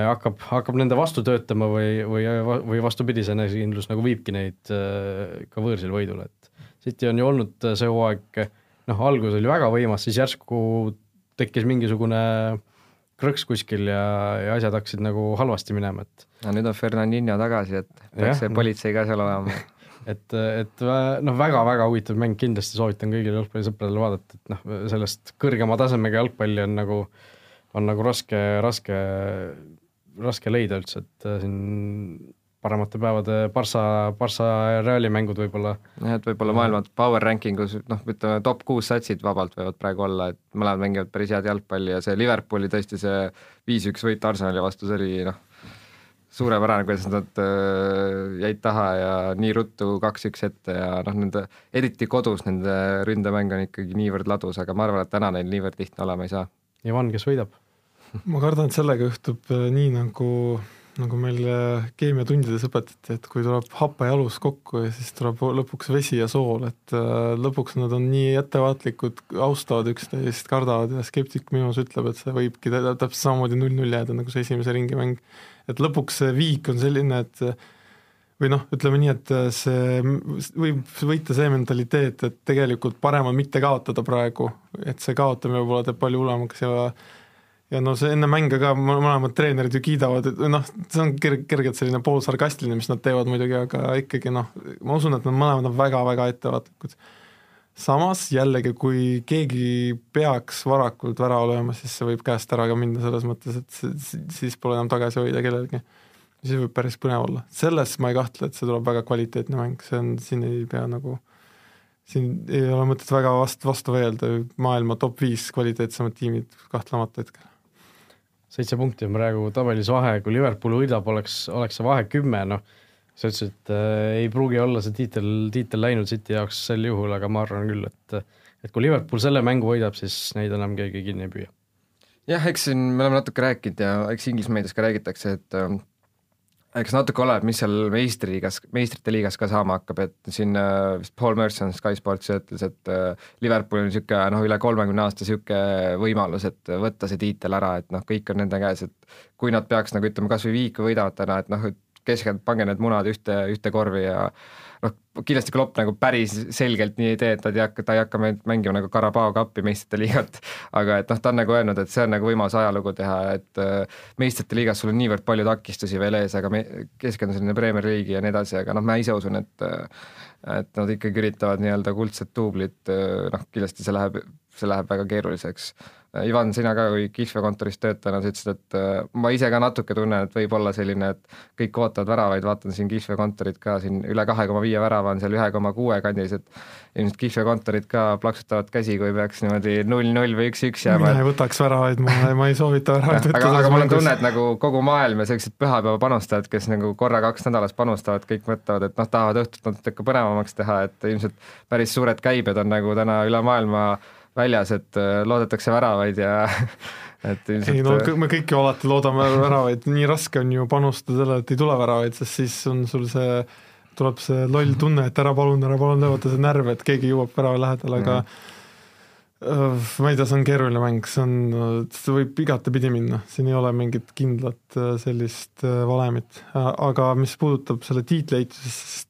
hakkab, hakkab nende vastu töötama või, või, või vastupidi, see enesekindlus nagu viibki neid äh, ka võõrsil võidule, et City on ju olnud see hooaeg, noh, algus oli väga võimas, siis järsku tekkis mingisugune krõks kuskil ja, ja asjad hakkasid nagu halvasti minema, et no nüüd on Fernandinho tagasi, et peaks see politsei ka seal olema et, et noh, väga-väga huvitav mäng, kindlasti soovitan kõigile jalgpallisõpradele vaadata, et noh, sellest kõrgema tasemega jalgpalli on nagu, on nagu raske, raske, raske leida üldse, et äh, siin paremate päevade Barca, Barca ja Reali mängud võib-olla. jah, et võib-olla maailma power ranking us, noh, ütleme top kuus satsid vabalt võivad praegu olla, et mõlemad mängivad päris head jalgpalli ja see Liverpooli tõesti see viis-üks võit Arsenali vastu, see oli noh, suurepärane, kuidas nad äh, jäid taha ja nii ruttu kaks-üks ette ja noh, nende, eriti kodus nende ründemäng on ikkagi niivõrd ladus, aga ma arvan, et täna neil niivõrd lihtne olema ei saa. Ivan, kes võidab? ma kardan, et sellega juhtub äh, nii, nagu, nagu meil äh, keemiatundides õpetati, et kui tuleb hape ja alus kokku ja siis tuleb lõpuks vesi ja sool, et äh, lõpuks nad on nii ettevaatlikud, austavad üksteist, kardavad ja skeptik minus ütleb, et see võibki tä- täpselt samamoodi null-null jääda, nagu see esimese ringi mäng. Et lõpuks see viik on selline, et või noh, ütleme nii, et see võib võita see mentaliteet, et tegelikult parem on mitte kaotada praegu, et see kaotamine võib-olla teeb palju hullemaks ja ja no see enne mänge ka mõlemad treenerid ju kiidavad, et noh, see on ker-, kergelt selline poolsarkastiline, mis nad teevad muidugi, aga ikkagi noh, ma usun, et nad mõlemad on väga-väga ettevaatlikud. Samas jällegi, kui keegi peaks varakult värava lööma, siis see võib käest ära ka minna selles mõttes, et see, siis pole enam tagasi hoida kellelgi. siis võib päris põnev olla, selles ma ei kahtle, et see tuleb väga kvaliteetne mäng, see on, siin ei pea nagu siin ei ole mõtet väga vast-, vastu vaielda, maailma top viis kvaliteetsemad tiimid kahtlemata hetkel. Seitse punkti on praegu tabelis vahe, kui Liverpool võidab, oleks, oleks see vahe kümme, noh, sa ütlesid, et äh, ei pruugi olla see tiitel, tiitel läinud City jaoks sel juhul, aga ma arvan küll, et et kui Liverpool selle mängu võidab, siis neid enam keegi kinni ei püüa. jah, eks siin me oleme natuke rääkinud ja eks Inglise meedias ka räägitakse, et eks natuke oleneb, mis seal meistriliigas, meistrite liigas ka saama hakkab, et siin äh, vist Paul Merson Sky Sportsis ütles, et äh, Liverpoolil on niisugune noh, üle kolmekümne aasta niisugune võimalus, et võtta see tiitel ära, et noh, kõik on nende käes, et kui nad peaks nagu ütleme, kas või viiki võidavad täna, et noh, et keskend-, pange need munad ühte, ühte korvi ja noh, kindlasti Klopp nagu päris selgelt nii ei tee, et ta ei hakka, ta ei hakka mängima nagu Carabao Cupi meistrite liigat, (laughs) aga et noh, ta on nagu öelnud, et see on nagu võimalus ajalugu teha, et äh, meistrite liigas sul on niivõrd palju takistusi veel ees, aga me keskendume sinna Premier League'i ja nii edasi, aga noh, ma ise usun, et äh, et nad ikkagi üritavad nii-öelda kuldset duublit, äh, noh kindlasti see läheb, see läheb väga keeruliseks Ivan, sina ka kui kihlveokontoris töötajana, sa ütlesid, et äh, ma ise ka natuke tunnen, et võib olla selline, et kõik ootavad väravaid, vaatan siin kihlveokontorit ka siin üle kahe koma viie värava on seal ühe koma kuue kandis, et ilmselt kihlveokontorid ka plaksutavad käsi, kui peaks niimoodi null-null või üks-üks jääma. mina ei võtaks väravaid, ma, ma ei soovita väravaid võtta. aga, aga mul on tunne, et nagu kogu maailm ja sellised pühapäeva panustajad, kes nagu korra-kaks nädalas panustavad, kõik mõtlevad, et noh, tahavad õhtut natuke põnevamaks teha, et ilmselt päris suured käibed on nagu täna üle maailma väljas, et äh, loodetakse väravaid ja (laughs) et ilmselt ei no äh, me kõik ju alati loodame väravaid, nii raske on ju panustada sellele, et ei tule väravaid, sest siis on sul see, tuleb see loll tunne, et ära palun, ära palun, vaata see närv, et keegi jõuab värava lähedale, aga mm. ma ei tea, see on keeruline mäng, see on, see võib igatepidi minna, siin ei ole mingit kindlat sellist valemit, aga mis puudutab selle tiitli ehitust, siis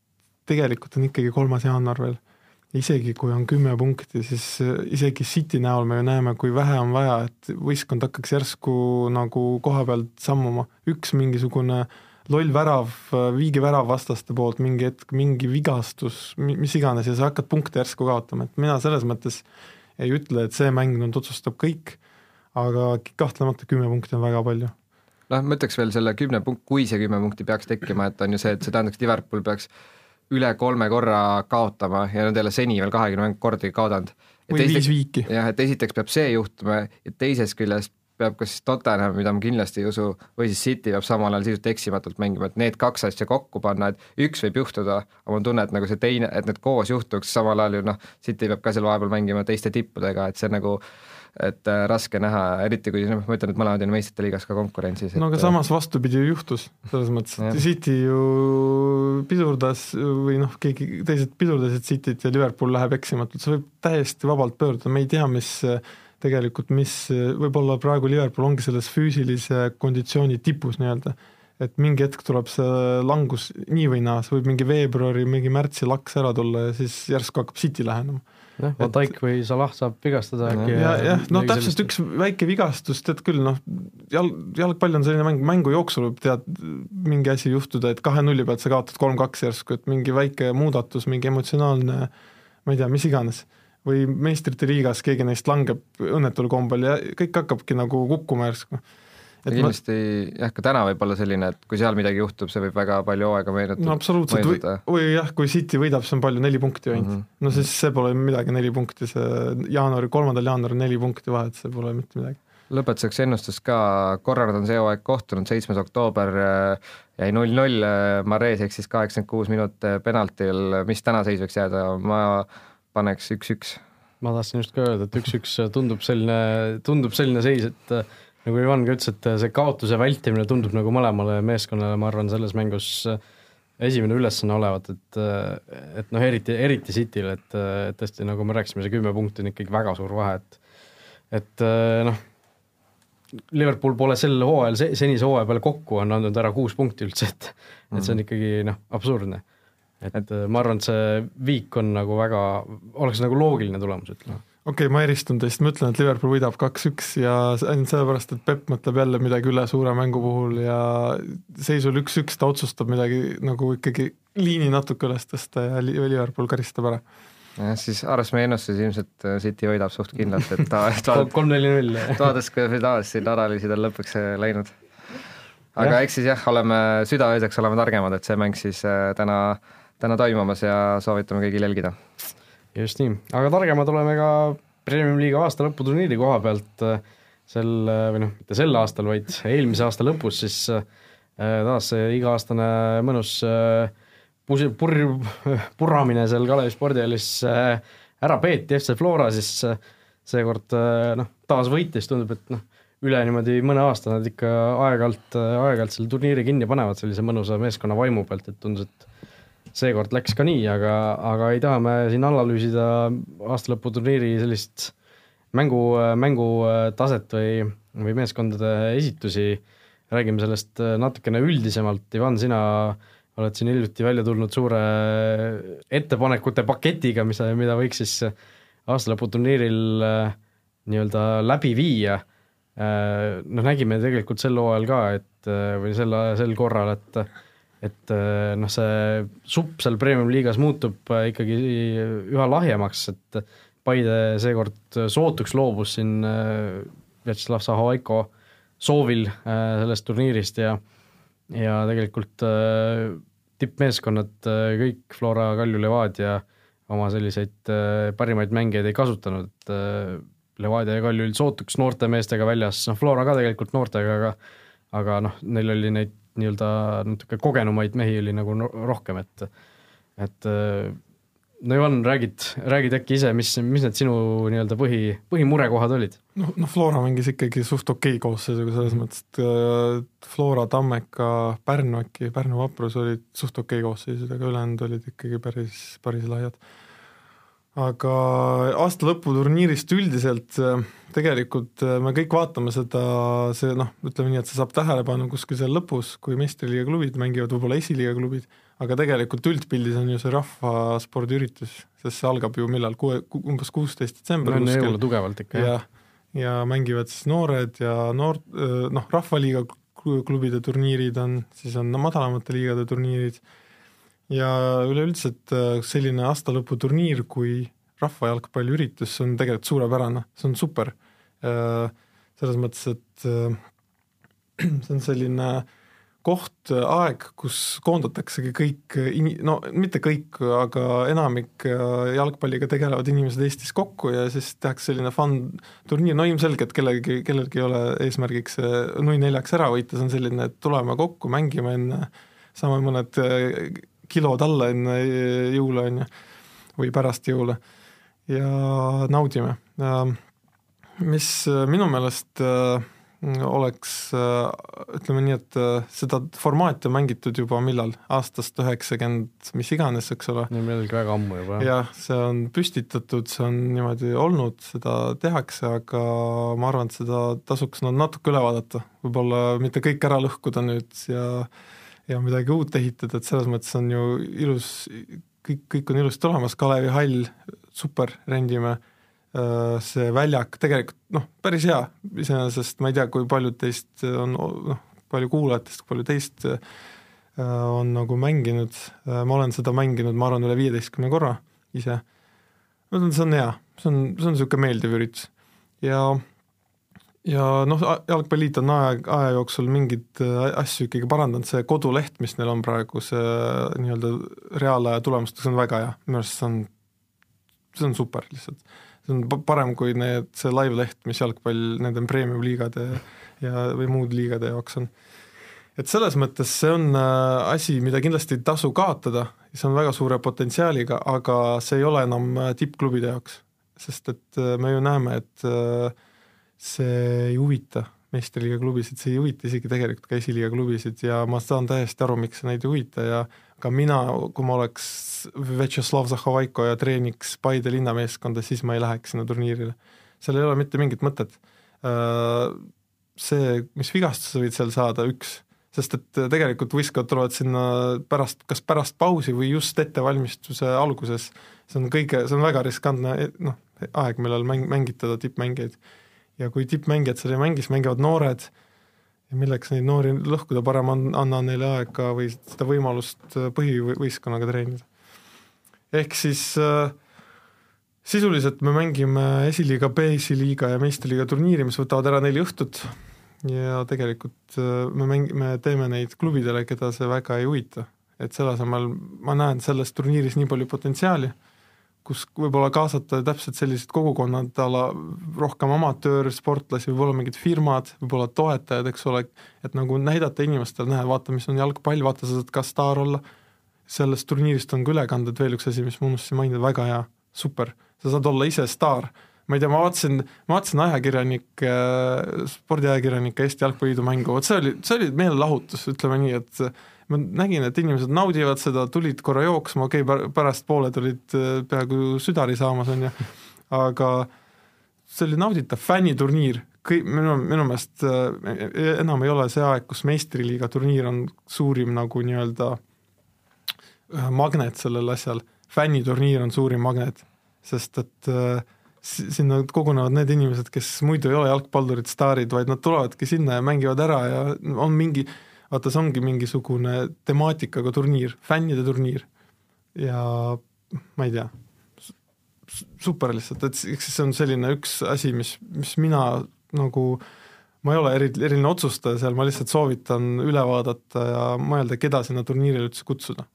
tegelikult on ikkagi kolmas jaanuar veel isegi kui on kümme punkti, siis äh, isegi City näol me ju näeme, kui vähe on vaja, et võistkond hakkaks järsku nagu koha pealt sammuma, üks mingisugune loll värav, äh, viigivärav vastaste poolt mingi hetk, mingi vigastus, mis iganes, ja sa hakkad punkte järsku kaotama, et mina selles mõttes ei ütle, et see mäng nüüd otsustab kõik, aga kahtlemata kümme punkti on väga palju. Noh, ma ütleks veel selle kümne punkt, kui see kümme punkti peaks tekkima, et on ju see, et see tähendaks, Liverpool peaks üle kolme korra kaotama ja nad ei ole seni veel kahekümne kordagi kaotanud. või viis viiki. jah, et esiteks peab see juhtuma ja teisest küljest peab kas Tottenham, mida ma kindlasti ei usu, või siis City peab samal ajal sisuliselt eksimatult mängima, et need kaks asja kokku panna, et üks võib juhtuda, aga mul on tunne, et nagu see teine, et need koos juhtuks, samal ajal ju noh, City peab ka seal vahepeal mängima teiste tippudega, et see nagu et äh, raske näha, eriti kui noh, ma ütlen, et mõlemad on meistrite liigas ka konkurentsis. no aga et, samas vastupidi ju juhtus, selles mõttes, et City ju pidurdas või noh, keegi teised pidurdasid Cityt ja Liverpool läheb eksimatult, see võib täiesti vabalt pöörduda, me ei tea, mis tegelikult, mis võib-olla praegu Liverpool ongi selles füüsilise konditsiooni tipus nii-öelda, et mingi hetk tuleb see langus nii või naa, see võib mingi veebruari, mingi märtsi laks ära tulla ja siis järsku hakkab City lähenema jah, Van Dijk või Salah saab vigastada äkki ja, jah, noh täpselt sellist. üks väike vigastus, tead küll, noh, jalg, jalgpall on selline mäng, mängu jooksul võib tead mingi asi juhtuda, et kahe nulli pealt sa kaotad kolm-kaks järsku, et mingi väike muudatus, mingi emotsionaalne ma ei tea, mis iganes. või meistrite liigas keegi neist langeb õnnetul kombel ja kõik hakkabki nagu kukkuma järsku et kindlasti ma... jah, ka täna võib olla selline, et kui seal midagi juhtub, see võib väga palju hooaega meenutada. no absoluutselt, või, või jah, kui City võidab, see on palju, neli punkti ainult mm. -hmm. no siis see pole midagi, neli punkti, see jaanuari, kolmandal jaanuaril neli punkti vahet, see pole mitte midagi. lõpetuseks ennustus ka, korra nad on see hooaeg kohtunud, seitsmes oktoober äh, jäi null-null, äh, Mares eksis kaheksakümmend kuus minutit penaltil, mis täna seis võiks jääda, ma paneks üks-üks ma tahtsin just ka öelda, et üks-üks tundub selline, tundub selline seis, et nagu Ivan ka ütles, et see kaotuse vältimine tundub nagu mõlemale meeskonnale, ma arvan, selles mängus esimene ülesanne olevat, et, et noh, eriti, eriti Cityl, et, et tõesti, nagu me rääkisime, see kümme punkti on ikkagi väga suur vahe, et et noh, Liverpool pole sel hooajal, senise hooaja peale kokku on andnud ära kuus punkti üldse, et et see on mhm. ikkagi noh, absurdne. et ma arvan, et see viik on nagu väga, oleks nagu loogiline tulemus, ütleme okei okay,, ma eristun teist, ma ütlen, et Liverpool võidab kaks-üks ja ainult sellepärast, et Pepp mõtleb jälle midagi üle suure mängu puhul ja seisul üks-üks ta otsustab midagi nagu ikkagi liini natuke üles tõsta ja Liverpool karistab ära. jah, siis arvestades meie ennustuses ilmselt äh, City võidab suht kindlalt, et ta, (laughs) kolm-neli-null. vaadates, kuidas tavaliselt siin analüüsid on lõpuks äh, läinud. aga eks siis jah, oleme südaööseks oleme targemad, et see mäng siis äh, täna, täna toimumas ja soovitame kõigil jälgida just nii, aga targemad oleme ka Premium-liiga aasta lõputurniiri koha pealt äh, sel, äh, või noh, mitte sel aastal, vaid eelmise aasta lõpus siis äh, taas see iga-aastane mõnus pus-, purr, purramine seal Kalevi spordihallis ära peeti, FC Flora siis seekord noh, taas võitis, tundub, et noh, üle niimoodi mõne aasta nad ikka aeg-ajalt, aeg-ajalt selle turniiri kinni panevad sellise mõnusa meeskonna vaimu pealt, et tundus, et seekord läks ka nii, aga, aga ei taha me siin analüüsida aastalõputurniiri sellist mängu, mängutaset või, või meeskondade esitusi, räägime sellest natukene üldisemalt, Ivan, sina oled siin hiljuti välja tulnud suure ettepanekute paketiga, mis, mida võiks siis aastalõputurniiril nii-öelda läbi viia. Äh, noh, nägime tegelikult sel hooajal ka, et äh, või sel, sel korral, et et äh, noh, see supp seal premium-liigas muutub ikkagi üha lahjemaks, et Paide seekord sootuks loobus siin Vjatšeslav Sahovaiko soovil sellest turniirist ja ja tegelikult tippmeeskonnad kõik, Flora, Kalju, Levadia oma selliseid parimaid mängijaid ei kasutanud, et Levadia ja Kalju sootuks noorte meestega väljas, noh Flora ka tegelikult noortega, aga aga noh, neil oli neid nii-öelda natuke kogenumaid mehi oli nagu rohkem, et et no Ivan, räägid, räägid äkki ise, mis, mis need sinu nii-öelda põhi, põhimurekohad olid? noh, noh Flora mängis ikkagi suht okei okay koosseisuga selles mõttes, et äh, Flora, Tammeka, Pärnu äkki, Pärnu Vaprus olid suht okei okay koosseisud, aga ülejäänud olid ikkagi päris, päris laiad aga aasta lõputurniirist üldiselt äh, tegelikult äh, me kõik vaatame seda, see noh, ütleme nii, et see saab tähelepanu kuskil seal lõpus, kui meistriliiga klubid mängivad, võib-olla esiliiga klubid, aga tegelikult üldpildis on ju see rahvaspordiüritus, sest see algab ju millal, kuue, umbes kuusteist detsember no jõule tugevalt ikka, jah. ja mängivad siis noored ja noor, äh, noh, rahvaliiga klubide turniirid on, siis on madalamate liigade turniirid ja üleüldiselt äh, selline aastalõputurniir kui rahvajalgpalliüritus, see on tegelikult suurepärane, see on super. Äh, selles mõttes, et äh, (clears throat) see on selline koht, aeg, kus koondataksegi kõik in-, no mitte kõik, aga enamik jalgpalliga tegelevad inimesed Eestis kokku ja siis tehakse selline fun turniir, no ilmselgelt kellelgi, kellelgi ei ole eesmärgiks nui neljaks ära võita, see on selline, et tuleme kokku, mängime enne, saame mõned kilod alla enne jõule, on ju, või pärast jõule ja naudime. mis minu meelest äh, oleks, äh, ütleme nii, et äh, seda formaati on mängitud juba millal, aastast üheksakümmend mis iganes, eks ole. millalgi väga ammu juba. jah, see on püstitatud, see on niimoodi olnud, seda tehakse, aga ma arvan, et seda tasuks no natuke üle vaadata, võib-olla mitte kõik ära lõhkuda nüüd ja ja midagi uut ehitada, et selles mõttes on ju ilus, kõik, kõik on ilusti olemas, Kalevi hall, super, rendime, äh, see väljak tegelikult noh, päris hea, iseenesest ma ei tea, kui paljud teist on noh, palju kuulajatest, palju teist äh, on nagu mänginud, äh, ma olen seda mänginud, ma arvan, üle viieteistkümne korra ise, ma ütlen, see on hea, see on, see on niisugune meeldiv üritus. Ja ja noh, Jalgpalliliit on aja, aja jooksul mingeid äh, asju ikkagi parandanud, see koduleht, mis neil on praegu, see äh, nii-öelda reaalaja tulemustega, see on väga hea, minu arust see on, see on super lihtsalt. see on parem kui need, see live-leht, mis jalgpall nende premium-liigade ja, või muude liigade jaoks on. et selles mõttes see on äh, asi, mida kindlasti ei tasu kaotada, see on väga suure potentsiaaliga, aga see ei ole enam tippklubide jaoks, sest et me ju näeme, et äh, see ei huvita meistriliiga klubisid, see ei huvita isegi tegelikult ka esiliiga klubisid ja ma saan täiesti aru, miks neid ei huvita ja ka mina, kui ma oleks Vjatšeslav Zahovaiko ja treeniks Paide linnameeskonda, siis ma ei läheks sinna turniirile. seal ei ole mitte mingit mõtet. Äh, see, mis vigastuse võid seal saada, üks, sest et tegelikult võistkond tulevad sinna pärast, kas pärast pausi või just ettevalmistuse alguses, see on kõige, see on väga riskantne noh, aeg, millal mäng, mängitada tippmängijaid ja kui tippmängijad seal ei mängi, siis mängivad noored ja milleks neid noori lõhkuda, parem anna neile aega või seda võimalust äh, põhivõistkonnaga treenida. ehk siis äh, sisuliselt me mängime esiliiga, B-esiliiga ja meistriliiga turniiri, mis võtavad ära neli õhtut ja tegelikult äh, me mäng-, me teeme neid klubidele, keda see väga ei huvita. et selle asemel ma näen selles turniiris nii palju potentsiaali kus võib-olla kaasata täpselt sellised kogukonnad a la rohkem amatöörsportlasi, võib-olla mingid firmad, võib-olla toetajad, eks ole, et nagu näidata inimestele, näe, vaata, mis on jalgpall, vaata, sa saad ka staar olla, sellest turniirist on ka ülekanded, veel üks asi, mis ma unustasin mainida, väga hea, super, sa saad olla ise staar, ma ei tea, ma vaatasin, ma vaatasin ajakirjanik, spordiajakirjanike Eesti Jalgpalliliidu mängu, vot see oli, see oli meelelahutus, ütleme nii, et ma nägin, et inimesed naudivad seda, tulid korra jooksma, okei okay,, pärastpoole tulid peaaegu südari saamas, on ju, aga see oli nauditav fänniturniir, kõik, minu, minu meelest äh, enam ei ole see aeg, kus meistriliiga turniir on suurim nagu nii-öelda äh, magnet sellel asjal, fänniturniir on suurim magnet, sest et äh, sinna kogunevad need inimesed, kes muidu ei ole jalgpallurid, staarid, vaid nad tulevadki sinna ja mängivad ära ja on mingi, vaata, see ongi mingisugune temaatikaga turniir, fännide turniir. ja ma ei tea, super lihtsalt, et eks see on selline üks asi, mis, mis mina nagu ma ei ole eri, eriline otsustaja seal, ma lihtsalt soovitan üle vaadata ja mõelda, keda sinna turniirile üldse kutsuda.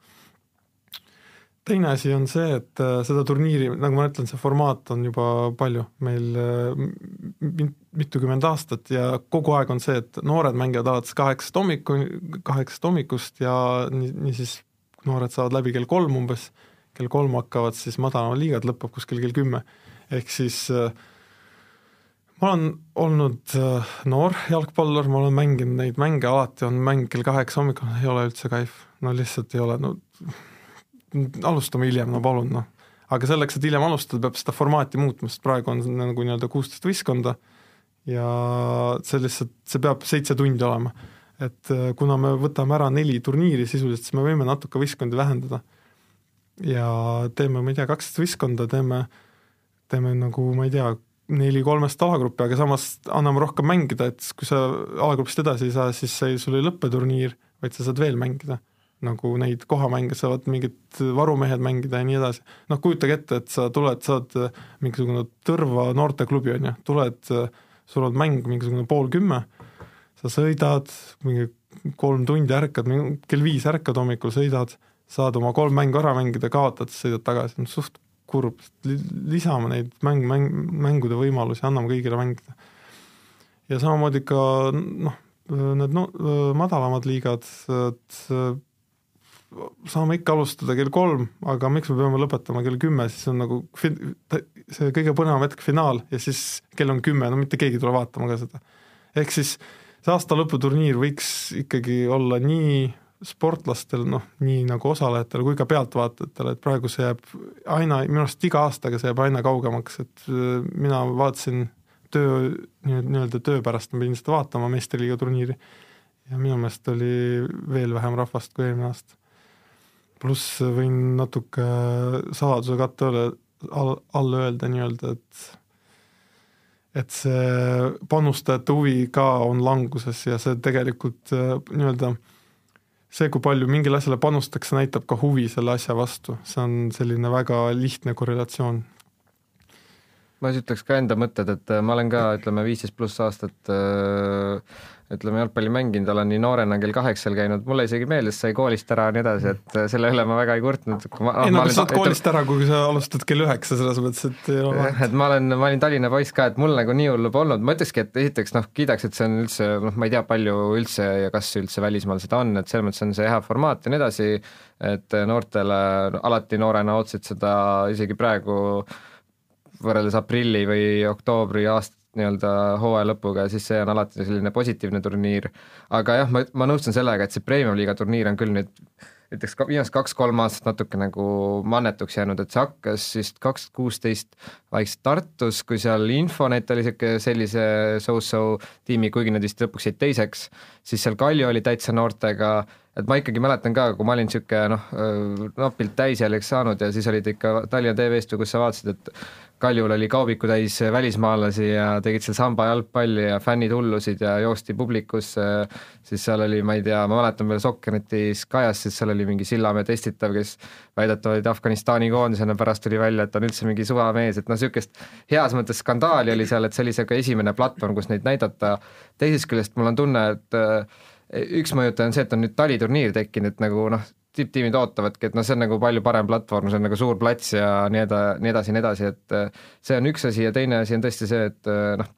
Teine asi on see, et äh, seda turniiri, nagu ma ütlen, see formaat on juba palju. Meil äh, mitukümmend aastat ja kogu aeg on see, et noored mängivad alates kaheksast hommiku, kaheksast hommikust ja nii, niisiis noored saavad läbi kell kolm umbes, kell kolm hakkavad siis madalamad liigad, lõpeb kuskil kell kümme. ehk siis äh, ma olen olnud noor jalgpallur, ma olen mänginud neid mänge, alati on mäng kell kaheksa hommikul, ei ole üldse kaif, no lihtsalt ei ole, no alustame hiljem, no palun, noh. aga selleks, et hiljem alustada, peab seda formaati muutma, sest praegu on nagu nii-öelda kuusteist võistkonda ja see lihtsalt, see peab seitse tundi olema. et äh, kuna me võtame ära neli turniiri sisuliselt, siis me võime natuke võistkondi vähendada. ja teeme, ma ei tea, kaksteist võistkonda, teeme, teeme nagu ma ei tea, neli kolmest alagruppi, aga samas anname rohkem mängida, et kui sa alagrupist edasi ei saa, siis see, sul ei lõppe turniir, vaid sa saad veel mängida. Nagu neid kohamänge saavad mingid varumehed mängida ja nii edasi. noh, kujutage ette, et sa tuled, sa oled mingisugune Tõrva noorteklubi, on ju, tuled, sul on mäng mingisugune pool kümme, sa sõidad mingi kolm tundi, ärkad, kell viis ärkad hommikul, sõidad, saad oma kolm mängu ära mängida, kaotad, sõidad tagasi, suht kurb, lisame neid mäng, mäng, mängude võimalusi, anname kõigile mängida. ja samamoodi ka noh, need no, madalamad liigad, et saame ikka alustada kell kolm, aga miks me peame lõpetama kell kümme, siis on nagu fi-, see kõige põnevam hetk, finaal, ja siis kell on kümme, no mitte keegi ei tule vaatama ka seda. ehk siis see aasta lõputurniir võiks ikkagi olla nii sportlastel, noh, nii nagu osalejatel kui ka pealtvaatajatele, et praegu see jääb aina, minu arust iga aastaga see jääb aina kaugemaks, et äh, mina vaatasin töö, nii-öelda töö pärast ma pidin seda vaatama, meistriliiga turniiri, ja minu meelest oli veel vähem rahvast kui eelmine aasta. Pluss võin natuke saladuse katte alla, all, all öelda nii-öelda, et et see panustajate huvi ka on languses ja see tegelikult nii-öelda see, kui palju mingile asjale panustatakse, näitab ka huvi selle asja vastu, see on selline väga lihtne korrelatsioon. Ma siis ütleks ka enda mõtted, et ma olen ka, ütleme, viisteist pluss aastat äh, ütleme, jalgpalli mänginud, olen nii noorena kell kaheksal käinud, mulle isegi meeldis, sai koolist ära ja nii edasi, et äh, selle üle ma väga ei kurtnud. ei no sa oled koolist ära, kui sa alustad kell üheksa, selles mõttes, et ei ole vahet. et ma olen, ma olin Tallinna poiss ka, et mul nagu nii hullu polnud, ma ütlekski, et esiteks noh, kiidaks, et see on üldse, noh, ma ei tea, palju üldse ja kas üldse välismaal seda on, et selles mõttes on see hea formaat ja nii edasi, et noortele, alati noorena ootasid seda isegi praegu võrreldes aprilli või oktoobri aast-, nii-öelda hooaja lõpuga ja siis see on alati selline positiivne turniir. aga jah, ma, ma nõustun sellega, et see premium-liiga turniir on küll nüüd ütleks viimased kaks-kolm aastat natuke nagu mannetuks jäänud, et see hakkas vist kaks kuusteist vaikselt Tartus, kui seal Infonet oli niisugune sellise so-so tiimi, kuigi nad vist lõpuks jäid teiseks, siis seal Kalju oli täitsa noortega, et ma ikkagi mäletan ka, kui ma olin niisugune noh, napilt täisealiseks saanud ja siis olid ikka Tallinna TV-st ju, kus sa vaatasid, et Kaljul oli kaubiku täis välismaalasi ja tegid seal samba jalgpalli ja fännid hullusid ja joosti publikusse, siis seal oli, ma ei tea, ma mäletan veel Sokkernetis kajas, siis seal oli mingi Sillamäe testitav, kes väidetavalt Afganistani koondisena pärast tuli välja, et on üldse mingi suvamees, et noh, niisugust heas mõttes skandaali oli seal, et see oli niisugune esimene platvorm, kus neid näidata, teisest küljest mul on tunne, et üks mõjutaja on see, et on nüüd taliturniir tekkinud, nagu noh, tipptiimid ootavadki, et noh, see on nagu palju parem platvorm, see on nagu suur plats ja nii eda-, nii edasi nii edasi, et äh, see on üks asi ja teine asi on tõesti see, et äh, noh,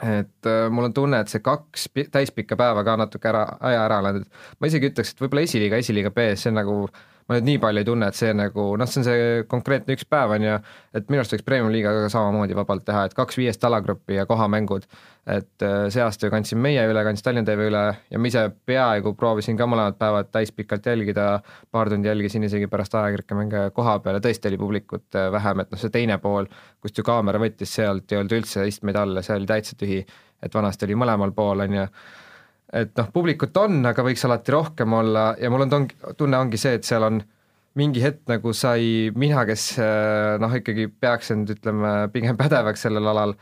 et äh, mul on tunne, et see kaks täispikka päeva ka natuke ära, aja ära läinud, ma isegi ütleks, et võib-olla esiliiga, esiliiga B-s, see on nagu ma nüüd nii palju ei tunne, et see nagu noh, see on see konkreetne üks päev, on ju, et minu arust võiks Premium liigaga samamoodi vabalt teha, et kaks viiest alagruppi ja kohamängud. et äh, see aasta ju kandsin meie üle, kandsin Tallinna TV üle ja ma ise peaaegu proovisin ka mõlemad päevad täispikalt jälgida, paar tundi jälgisin isegi pärast ajakirjake mänge koha peal ja tõesti oli publikut äh, vähem, et noh, see teine pool, kust ju kaamera võttis, sealt ei olnud üldse istmeid all ja see oli täitsa tühi, et vanasti oli mõlemal pool, on ju et noh, publikut on, aga võiks alati rohkem olla ja mul on tongi, tunne ongi see, et seal on mingi hetk nagu sai mina, kes eh, noh, ikkagi peaks end ütleme pigem (laughs) pädevaks sellel alal,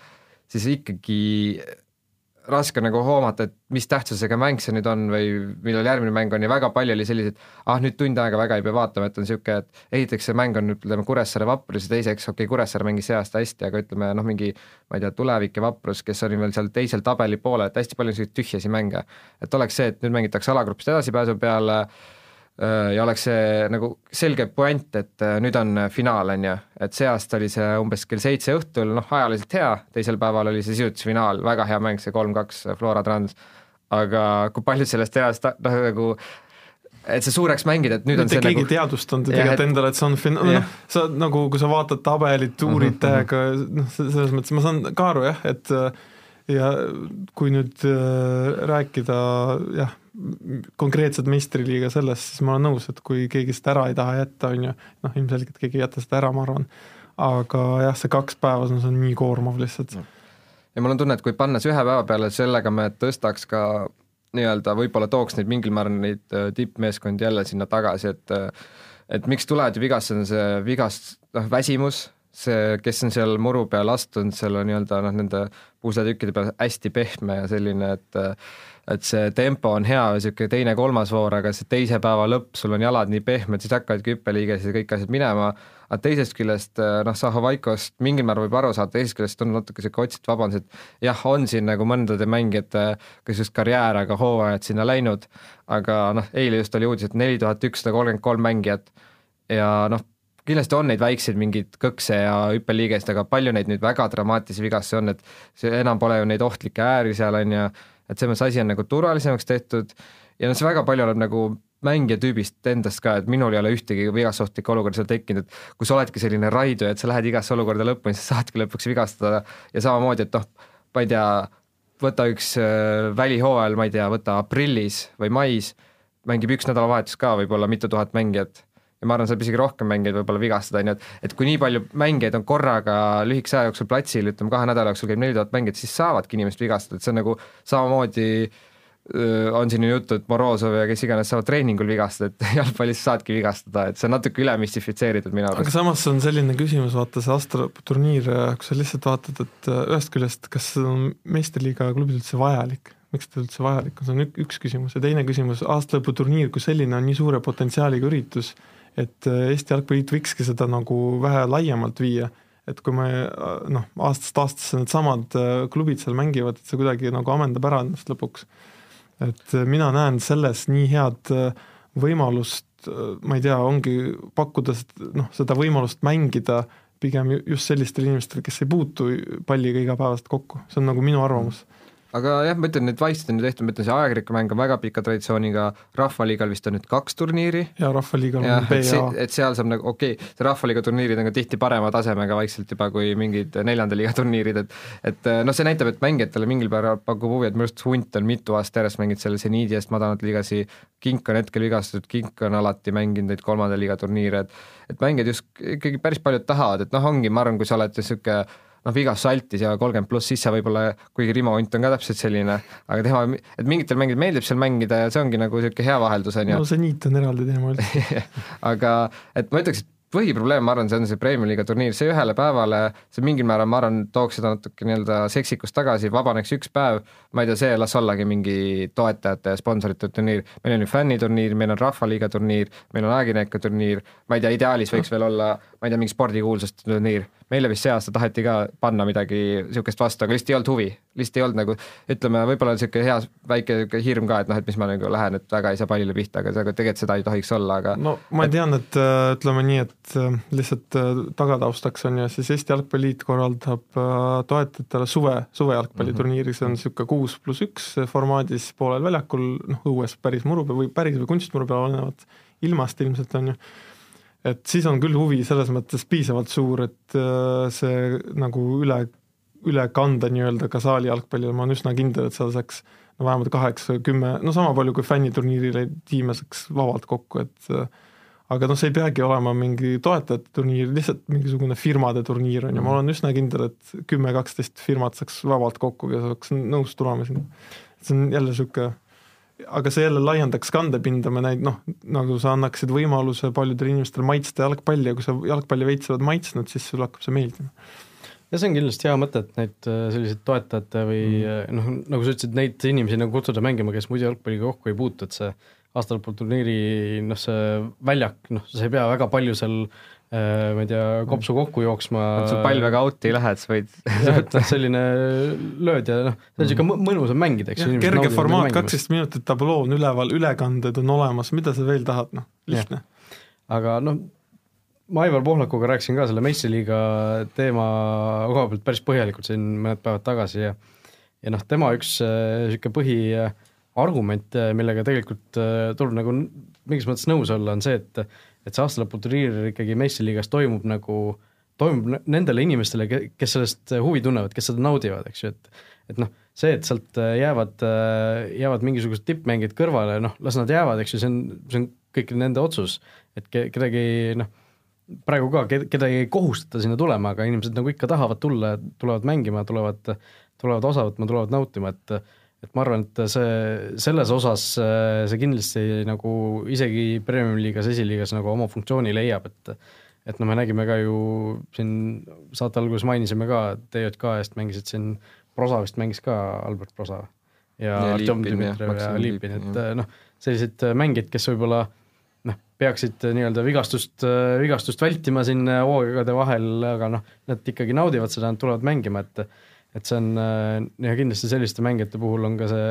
siis ikkagi raske nagu hoomata, et mis tähtsusega mäng see nüüd on või millal järgmine mäng on ja väga palju oli selliseid, ah nüüd tund aega väga ei pea vaatama, et on niisugune, et esiteks see mäng on ütleme Kuressaare Vaprus ja teiseks okei okay,, Kuressaare mängis see aasta hästi, aga ütleme noh, mingi ma ei tea, Tulevik ja Vaprus, kes oli veel seal teisel tabeli poolel, et hästi palju niisuguseid tühjasi mänge. et oleks see, et nüüd mängitakse alagrupist edasipääsu peale Äh, ja oleks see nagu selge puänt, et äh, nüüd on äh, finaal, on ju, et see aasta oli see umbes kell seitse õhtul, noh ajaliselt hea, teisel päeval oli see sidutusfinaal, väga hea mäng, see kolm-kaks Flora Trans, aga kui paljud sellest east noh nagu et see suureks mängida, et nüüd Mitte on see keegi nagu teadvustanud tegelikult et... endale, et see on fin-, noh, sa nagu, kui sa vaatad tabelit, uurid mhm, täiega, mhm. noh, selles mõttes ma saan ka aru jah, et ja kui nüüd äh, rääkida jah, konkreetselt meistriliiga sellest, siis ma olen nõus, et kui keegi seda ära ei taha jätta, on ju, noh ilmselgelt keegi ei jäta seda ära, ma arvan, aga jah, see kaks päeva, see on nii koormav lihtsalt. ja mul on tunne, et kui panna see ühe päeva peale, sellega me tõstaks ka nii-öelda võib-olla tooks neid mingil määral neid äh, tippmeeskondi jälle sinna tagasi, et äh, et miks tulevad ju vigastused, on see vigast-, noh väsimus, see, kes on seal muru peal astunud, seal on nii-öelda noh, nende pusletükkide peal hästi pehme ja selline, et et see tempo on hea, niisugune teine-kolmas voor, aga see teise päeva lõpp, sul on jalad nii pehmed, siis hakkavadki hüppeliigesed ja kõik asjad minema, aga teisest küljest noh, Zahovaikost mingil määral võib aru saada, teisest küljest on natuke niisugune otsitud vabandus, et jah, on siin nagu mõndade mängijate kas just karjäär, aga hooajad sinna läinud, aga noh, eile just oli uudis, et neli tuhat ükssada kolmkümmend kolm mängijat ja noh, kindlasti on neid väikseid mingeid kõkse ja hüppeliigesid, aga palju neid nüüd väga dramaatilisi vigastusi on, et see enam pole ju neid ohtlikke ääri seal, on ju, et selles mõttes asi on nagu turvalisemaks tehtud ja noh, see väga palju oleneb nagu mängija tüübist endast ka, et minul ei ole ühtegi vigasohtlikku olukorda seal tekkinud, et kui sa oledki selline raidu, et sa lähed igasse olukorda lõpuni, siis saadki lõpuks vigastada ja samamoodi, et noh, ma ei tea, võta üks äh, välihooajal, ma ei tea, võta aprillis või mais, mängib üks nädalavahetus ka võib-olla mitu tuhat mängijat ja ma arvan, saab isegi rohkem mängijaid võib-olla vigastada, on ju, et et kui nii palju mängijaid on korraga lühikese aja jooksul platsil, ütleme kahe nädala jooksul käib neli tuhat mängijat, siis saavadki inimesed vigastada, et see on nagu samamoodi on siin ju juttu, et Morozov ja kes iganes saavad treeningul vigastada, et (laughs) jalgpallis saadki vigastada, et see on natuke üle müstifitseeritud minu arust. aga samas on selline küsimus, vaata see Astra turniir, kui sa lihtsalt vaatad, et ühest küljest, kas on meistriliiga klubil üldse vajalik, miks ta üldse vajalik on, see on üks küsimus. Ja teine küsimus, aastalõputurniir kui selline on nii suure potentsiaaliga üritus et äh, Eesti Jalgpalliliit võikski seda nagu vähe laiemalt viia, et kui me äh, noh, aastast aastasse needsamad äh, klubid seal mängivad, et see kuidagi nagu ammendab ära ennast lõpuks. et mina näen selles nii head võimalust, ma ei tea, ongi pakkuda noh, seda võimalust mängida pigem just sellistele inimestele, kes ei puutu palliga igapäevaselt kokku, see on nagu minu arvamus. mm aga jah, ma ütlen, need vaist on ju tehtud, ma ütlen, see ajakirjaniku mäng on väga pika traditsiooniga, Rahvaliigal vist on nüüd kaks turniiri. ja Rahvaliigal on B ja A. et seal saab nagu okei okay,, see Rahvaliiga turniirid on ka tihti parema tasemega vaikselt juba kui mingid neljanda liiga (laughs) turniirid, et et noh, see näitab, et mängijatele mingil määral pakub huvi, et minu arust Hunt on mitu aastat järjest mänginud selle seniidi eest madalat liigasi, Kink on hetkel vigastatud, Kink on alati mänginud neid kolmanda liiga turniire, et et mängijad just ikkagi päris paljud tahavad, et noh, ongi, ma arvan, kui sa oled niisugune noh, vigas saltis ja kolmkümmend pluss, siis sa võib-olla, kuigi Rimo Unt on ka täpselt selline, aga tema, et mingitel mängijatel meeldib seal mängida ja see ongi nagu niisugune hea vaheldus, on ju. no see niit on eraldi teema üldse. (laughs) Aga et ma ütleks, et põhiprobleem, ma arvan, see on see Premiumi liiga turniir, see ühele päevale, see mingil määral, ma arvan, tooks seda natuke nii-öelda seksikust tagasi, vabaneks üks päev, ma ei tea, see las ollagi mingi toetajate ja sponsorite turniir, meil on ju fänniturniir, meil on Rahvaliiga turniir, meil on ajakirjanike turniir, ma ei tea, ideaalis võiks veel olla, ma ei tea, mingi spordikuulsuste turniir, meile vist see aasta taheti ka panna midagi niisugust vastu, aga lihtsalt ei olnud huvi, lihtsalt ei olnud nagu ütleme, võib-olla niisugune hea väike niisugune hirm ka, et noh, et mis ma nagu lähen, et väga ei saa pallile pihta, aga tegelikult seda ei tohiks olla, aga no ma tean, et äh, ütleme nii, et äh, lihtsalt äh, tagataustaks on ju, siis Eesti Jalgpalliliit korraldab toetajatele suve, suvejalgpalliturniiri, see on niisugune mhm. kuus pluss üks formaadis poolel väljakul, noh õues päris muru peal või päris või kunstmuru peal olenevad, ilmast ilmselt, on ju, et siis on küll huvi selles mõttes piisavalt suur, et äh, see nagu üle, üle kanda nii-öelda ka saali jalgpallile, ma olen üsna kindel, et seal saaks no vähemalt kaheksa, kümme, no sama palju kui fänniturniirile tiime saaks vabalt kokku, et äh, aga noh, see ei peagi olema mingi toetajate turniir, lihtsalt mingisugune firmade turniir on ju, ma olen üsna kindel, et kümme-kaksteist firmat saaks vabalt kokku, kes oleks nõus tulema sinna. see on jälle niisugune aga see jälle laiendaks kandepinda, me näid-, noh, nagu sa annaksid võimaluse paljudele inimestele maitsta jalgpalli ja kui sa jalgpalli veits oled maitsnud, siis sulle hakkab see meeldima. ja see on kindlasti hea mõte, et neid äh, selliseid toetajate või mm. noh, nagu sa ütlesid, neid inimesi nagu kutsuda mängima, kes muidu jalgpalliga kokku ei puutu, et see aasta lõpul turniiri noh, see väljak, noh, sa ei pea väga palju seal ma ei tea, kopsu kokku jooksma. sul pall väga out'i ei lähe, et sa võid (laughs) jah, et noh, (laughs) selline lööd ja noh, see on niisugune mõnusam mängida, eks. kerge formaat, kaksteist minutit tabloo on üleval, ülekanded on olemas, mida sa veel tahad, noh, lihtne. aga noh, ma Aivar Pohlakuga rääkisin ka selle meistriliiga teema koha pealt päris põhjalikult siin mõned päevad tagasi ja ja noh, tema üks niisugune äh, põhiargument, äh, millega tegelikult tuleb nagu mingis mõttes nõus olla, on see, et et see aastalõputurniir ikkagi meistriliigas toimub nagu, toimub nendele inimestele, kes sellest huvi tunnevad, kes seda naudivad, eks ju, et et noh, see, et sealt jäävad, jäävad mingisugused tippmängijad kõrvale, noh, las nad jäävad, eks ju, see on, see on kõik nende otsus, et ke-, kedagi noh, praegu ka kedagi ei kohustata sinna tulema, aga inimesed nagu ikka tahavad tulla, tulevad mängima, tulevad, tulevad osa võtma, tulevad nautima, et et ma arvan, et see, selles osas see kindlasti nagu isegi Premium-liigas, esiliigas nagu oma funktsiooni leiab, et et noh, me nägime ka ju siin saate alguses mainisime ka, TJK eest mängisid siin, Prosa vist mängis ka, Albert Prosa ja, ja Artjom Dmitrijev ja Liipin, et noh, sellised mängijad, kes võib-olla noh, peaksid nii-öelda vigastust, vigastust vältima siin hooaegade vahel, aga noh, nad ikkagi naudivad seda, nad tulevad mängima, et et see on äh, ja kindlasti selliste mängijate puhul on ka see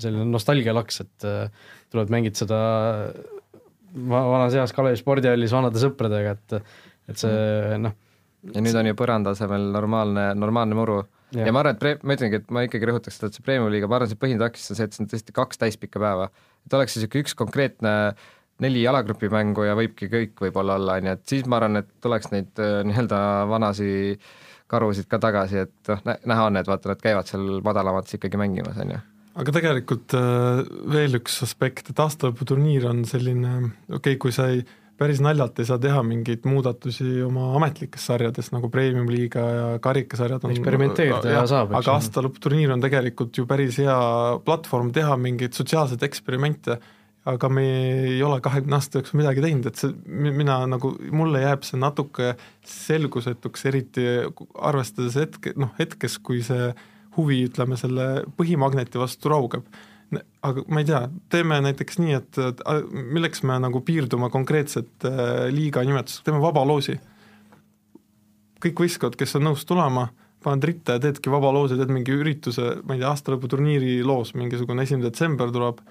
selline nostalgialaks, et äh, tulevad, mängid seda vanas eas Kalevi spordihallis vanade sõpradega, et et see noh. ja nüüd on ju põranda asemel normaalne, normaalne muru ja, ja ma arvan, et pre-, ma ütlengi, et ma ikkagi rõhutaks seda, et see Premiumi liiga, ma arvan, see põhiline takistus on see, et see on tõesti kaks täispikka päeva. et oleks niisugune üks konkreetne neli jalagrupi mängu ja võibki kõik võib-olla olla, on ju, et siis ma arvan, et tuleks neid äh, nii-öelda vanasi äh, karusid ka tagasi, et noh, näha on, et vaata, nad käivad seal madalamates ikkagi mängimas, on ju. aga tegelikult äh, veel üks aspekt, et aastalõputurniir on selline, okei okay,, kui sa ei, päris naljalt ei saa teha mingeid muudatusi oma ametlikes sarjades, nagu Premium-liiga ja karikasarjad on eksperimenteerida ja saab, aga aastalõputurniir on tegelikult ju päris hea platvorm teha mingeid sotsiaalseid eksperimente aga me ei ole kahekümne aasta jooksul midagi teinud, et see, mina nagu, mulle jääb see natuke selgusetuks, eriti arvestades hetke, noh hetkes, kui see huvi, ütleme, selle põhimagneti vastu raugeb. aga ma ei tea, teeme näiteks nii, et milleks me nagu piirdume konkreetset äh, liiga nimetusega, teeme vaba loosi. kõik võistkond, kes on nõus tulema, paned ritta ja teedki vaba loosi, teed mingi ürituse, ma ei tea, aastalõputurniiri loos, mingisugune esimene detsember tuleb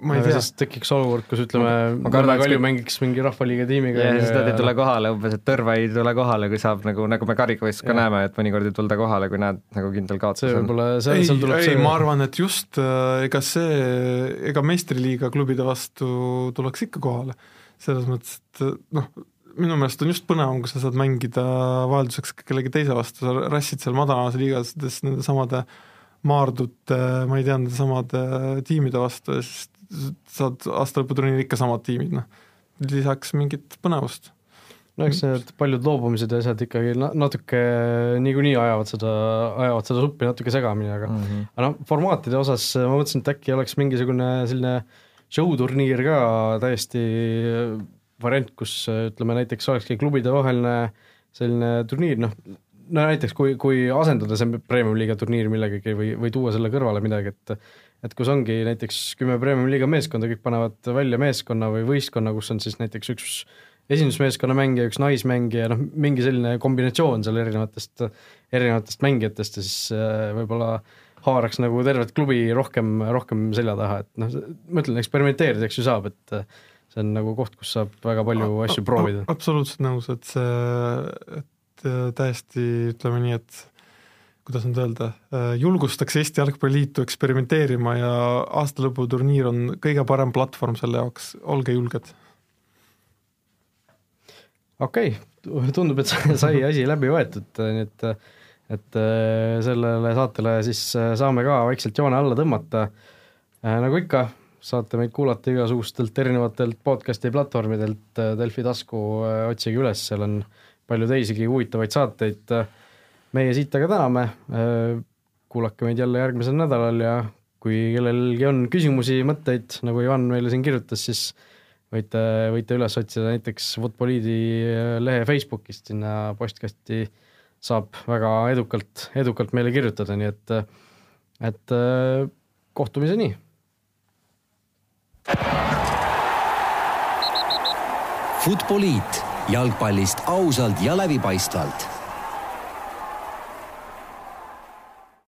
ma ei tea. siis tekiks olukord, kus ütleme, Nõmme Kalju mängiks mingi rahvaliiga tiimiga ja, siis nad ei tule kohale umbes, et Tõrva ei tule kohale, kui saab nagu, nagu me karikavõistluses ka näeme, et mõnikord ei tulda kohale, kui näed nagu kindel kaotus see võib-olla, seal, seal tuleb ei, see ma arvan, et just äh, ega see, ega meistriliiga klubide vastu tuleks ikka kohale. selles mõttes, et noh, minu meelest on just põnevam, kui sa saad mängida vahelduseks kellegi teise vastu, sa rassid seal madalamas liigades nende samade Maardute, ma ei tea, nende samade tiimide vastu ja siis saad aastalõputurniiril ikka samad tiimid, noh. lisaks mingit põnevust. no eks need paljud loobumised ja asjad ikkagi natuke niikuinii ajavad seda, ajavad seda suppi natuke segamini, aga mm -hmm. aga noh, formaatide osas ma mõtlesin, et äkki oleks mingisugune selline show-turniir ka täiesti variant, kus ütleme näiteks olekski klubide vaheline selline turniir, noh, no näiteks kui, kui asendada see premium-liiga turniir millegagi või, või tuua selle kõrvale midagi, et et kus ongi näiteks kümme premium-liiga meeskonda, kõik panevad välja meeskonna või võistkonna, kus on siis näiteks üks esindusmeeskonna mängija, üks naismängija, noh, mingi selline kombinatsioon seal erinevatest, erinevatest mängijatest ja siis äh, võib-olla haaraks nagu tervet klubi rohkem, rohkem selja taha, et noh, ma ütlen, eksperimenteerida, eks ju saab, et äh, see on nagu koht, kus saab väga palju asju proovida. absoluutselt nõus, et see, et äh, täiesti ütleme nii, et kuidas nüüd öelda, julgustaks Eesti Jalgpalliliitu eksperimenteerima ja aastalõputurniir on kõige parem platvorm selle jaoks, olge julged. okei okay., tundub, et sai asi läbi võetud, nii et et sellele saatele siis saame ka vaikselt joone alla tõmmata. nagu ikka, saate meid kuulata igasugustelt erinevatelt podcast'i platvormidelt, Delfi tasku otsige üles, seal on palju teisigi huvitavaid saateid. Meie siit aga täname, kuulake meid jälle järgmisel nädalal ja kui kellelgi on küsimusi, mõtteid, nagu Ivan meile siin kirjutas, siis võite, võite üles otsida näiteks Futboliidi lehe Facebookist, sinna postkasti saab väga edukalt, edukalt meile kirjutada, nii et, et kohtumiseni. Futboliit jalgpallist ausalt ja läbipaistvalt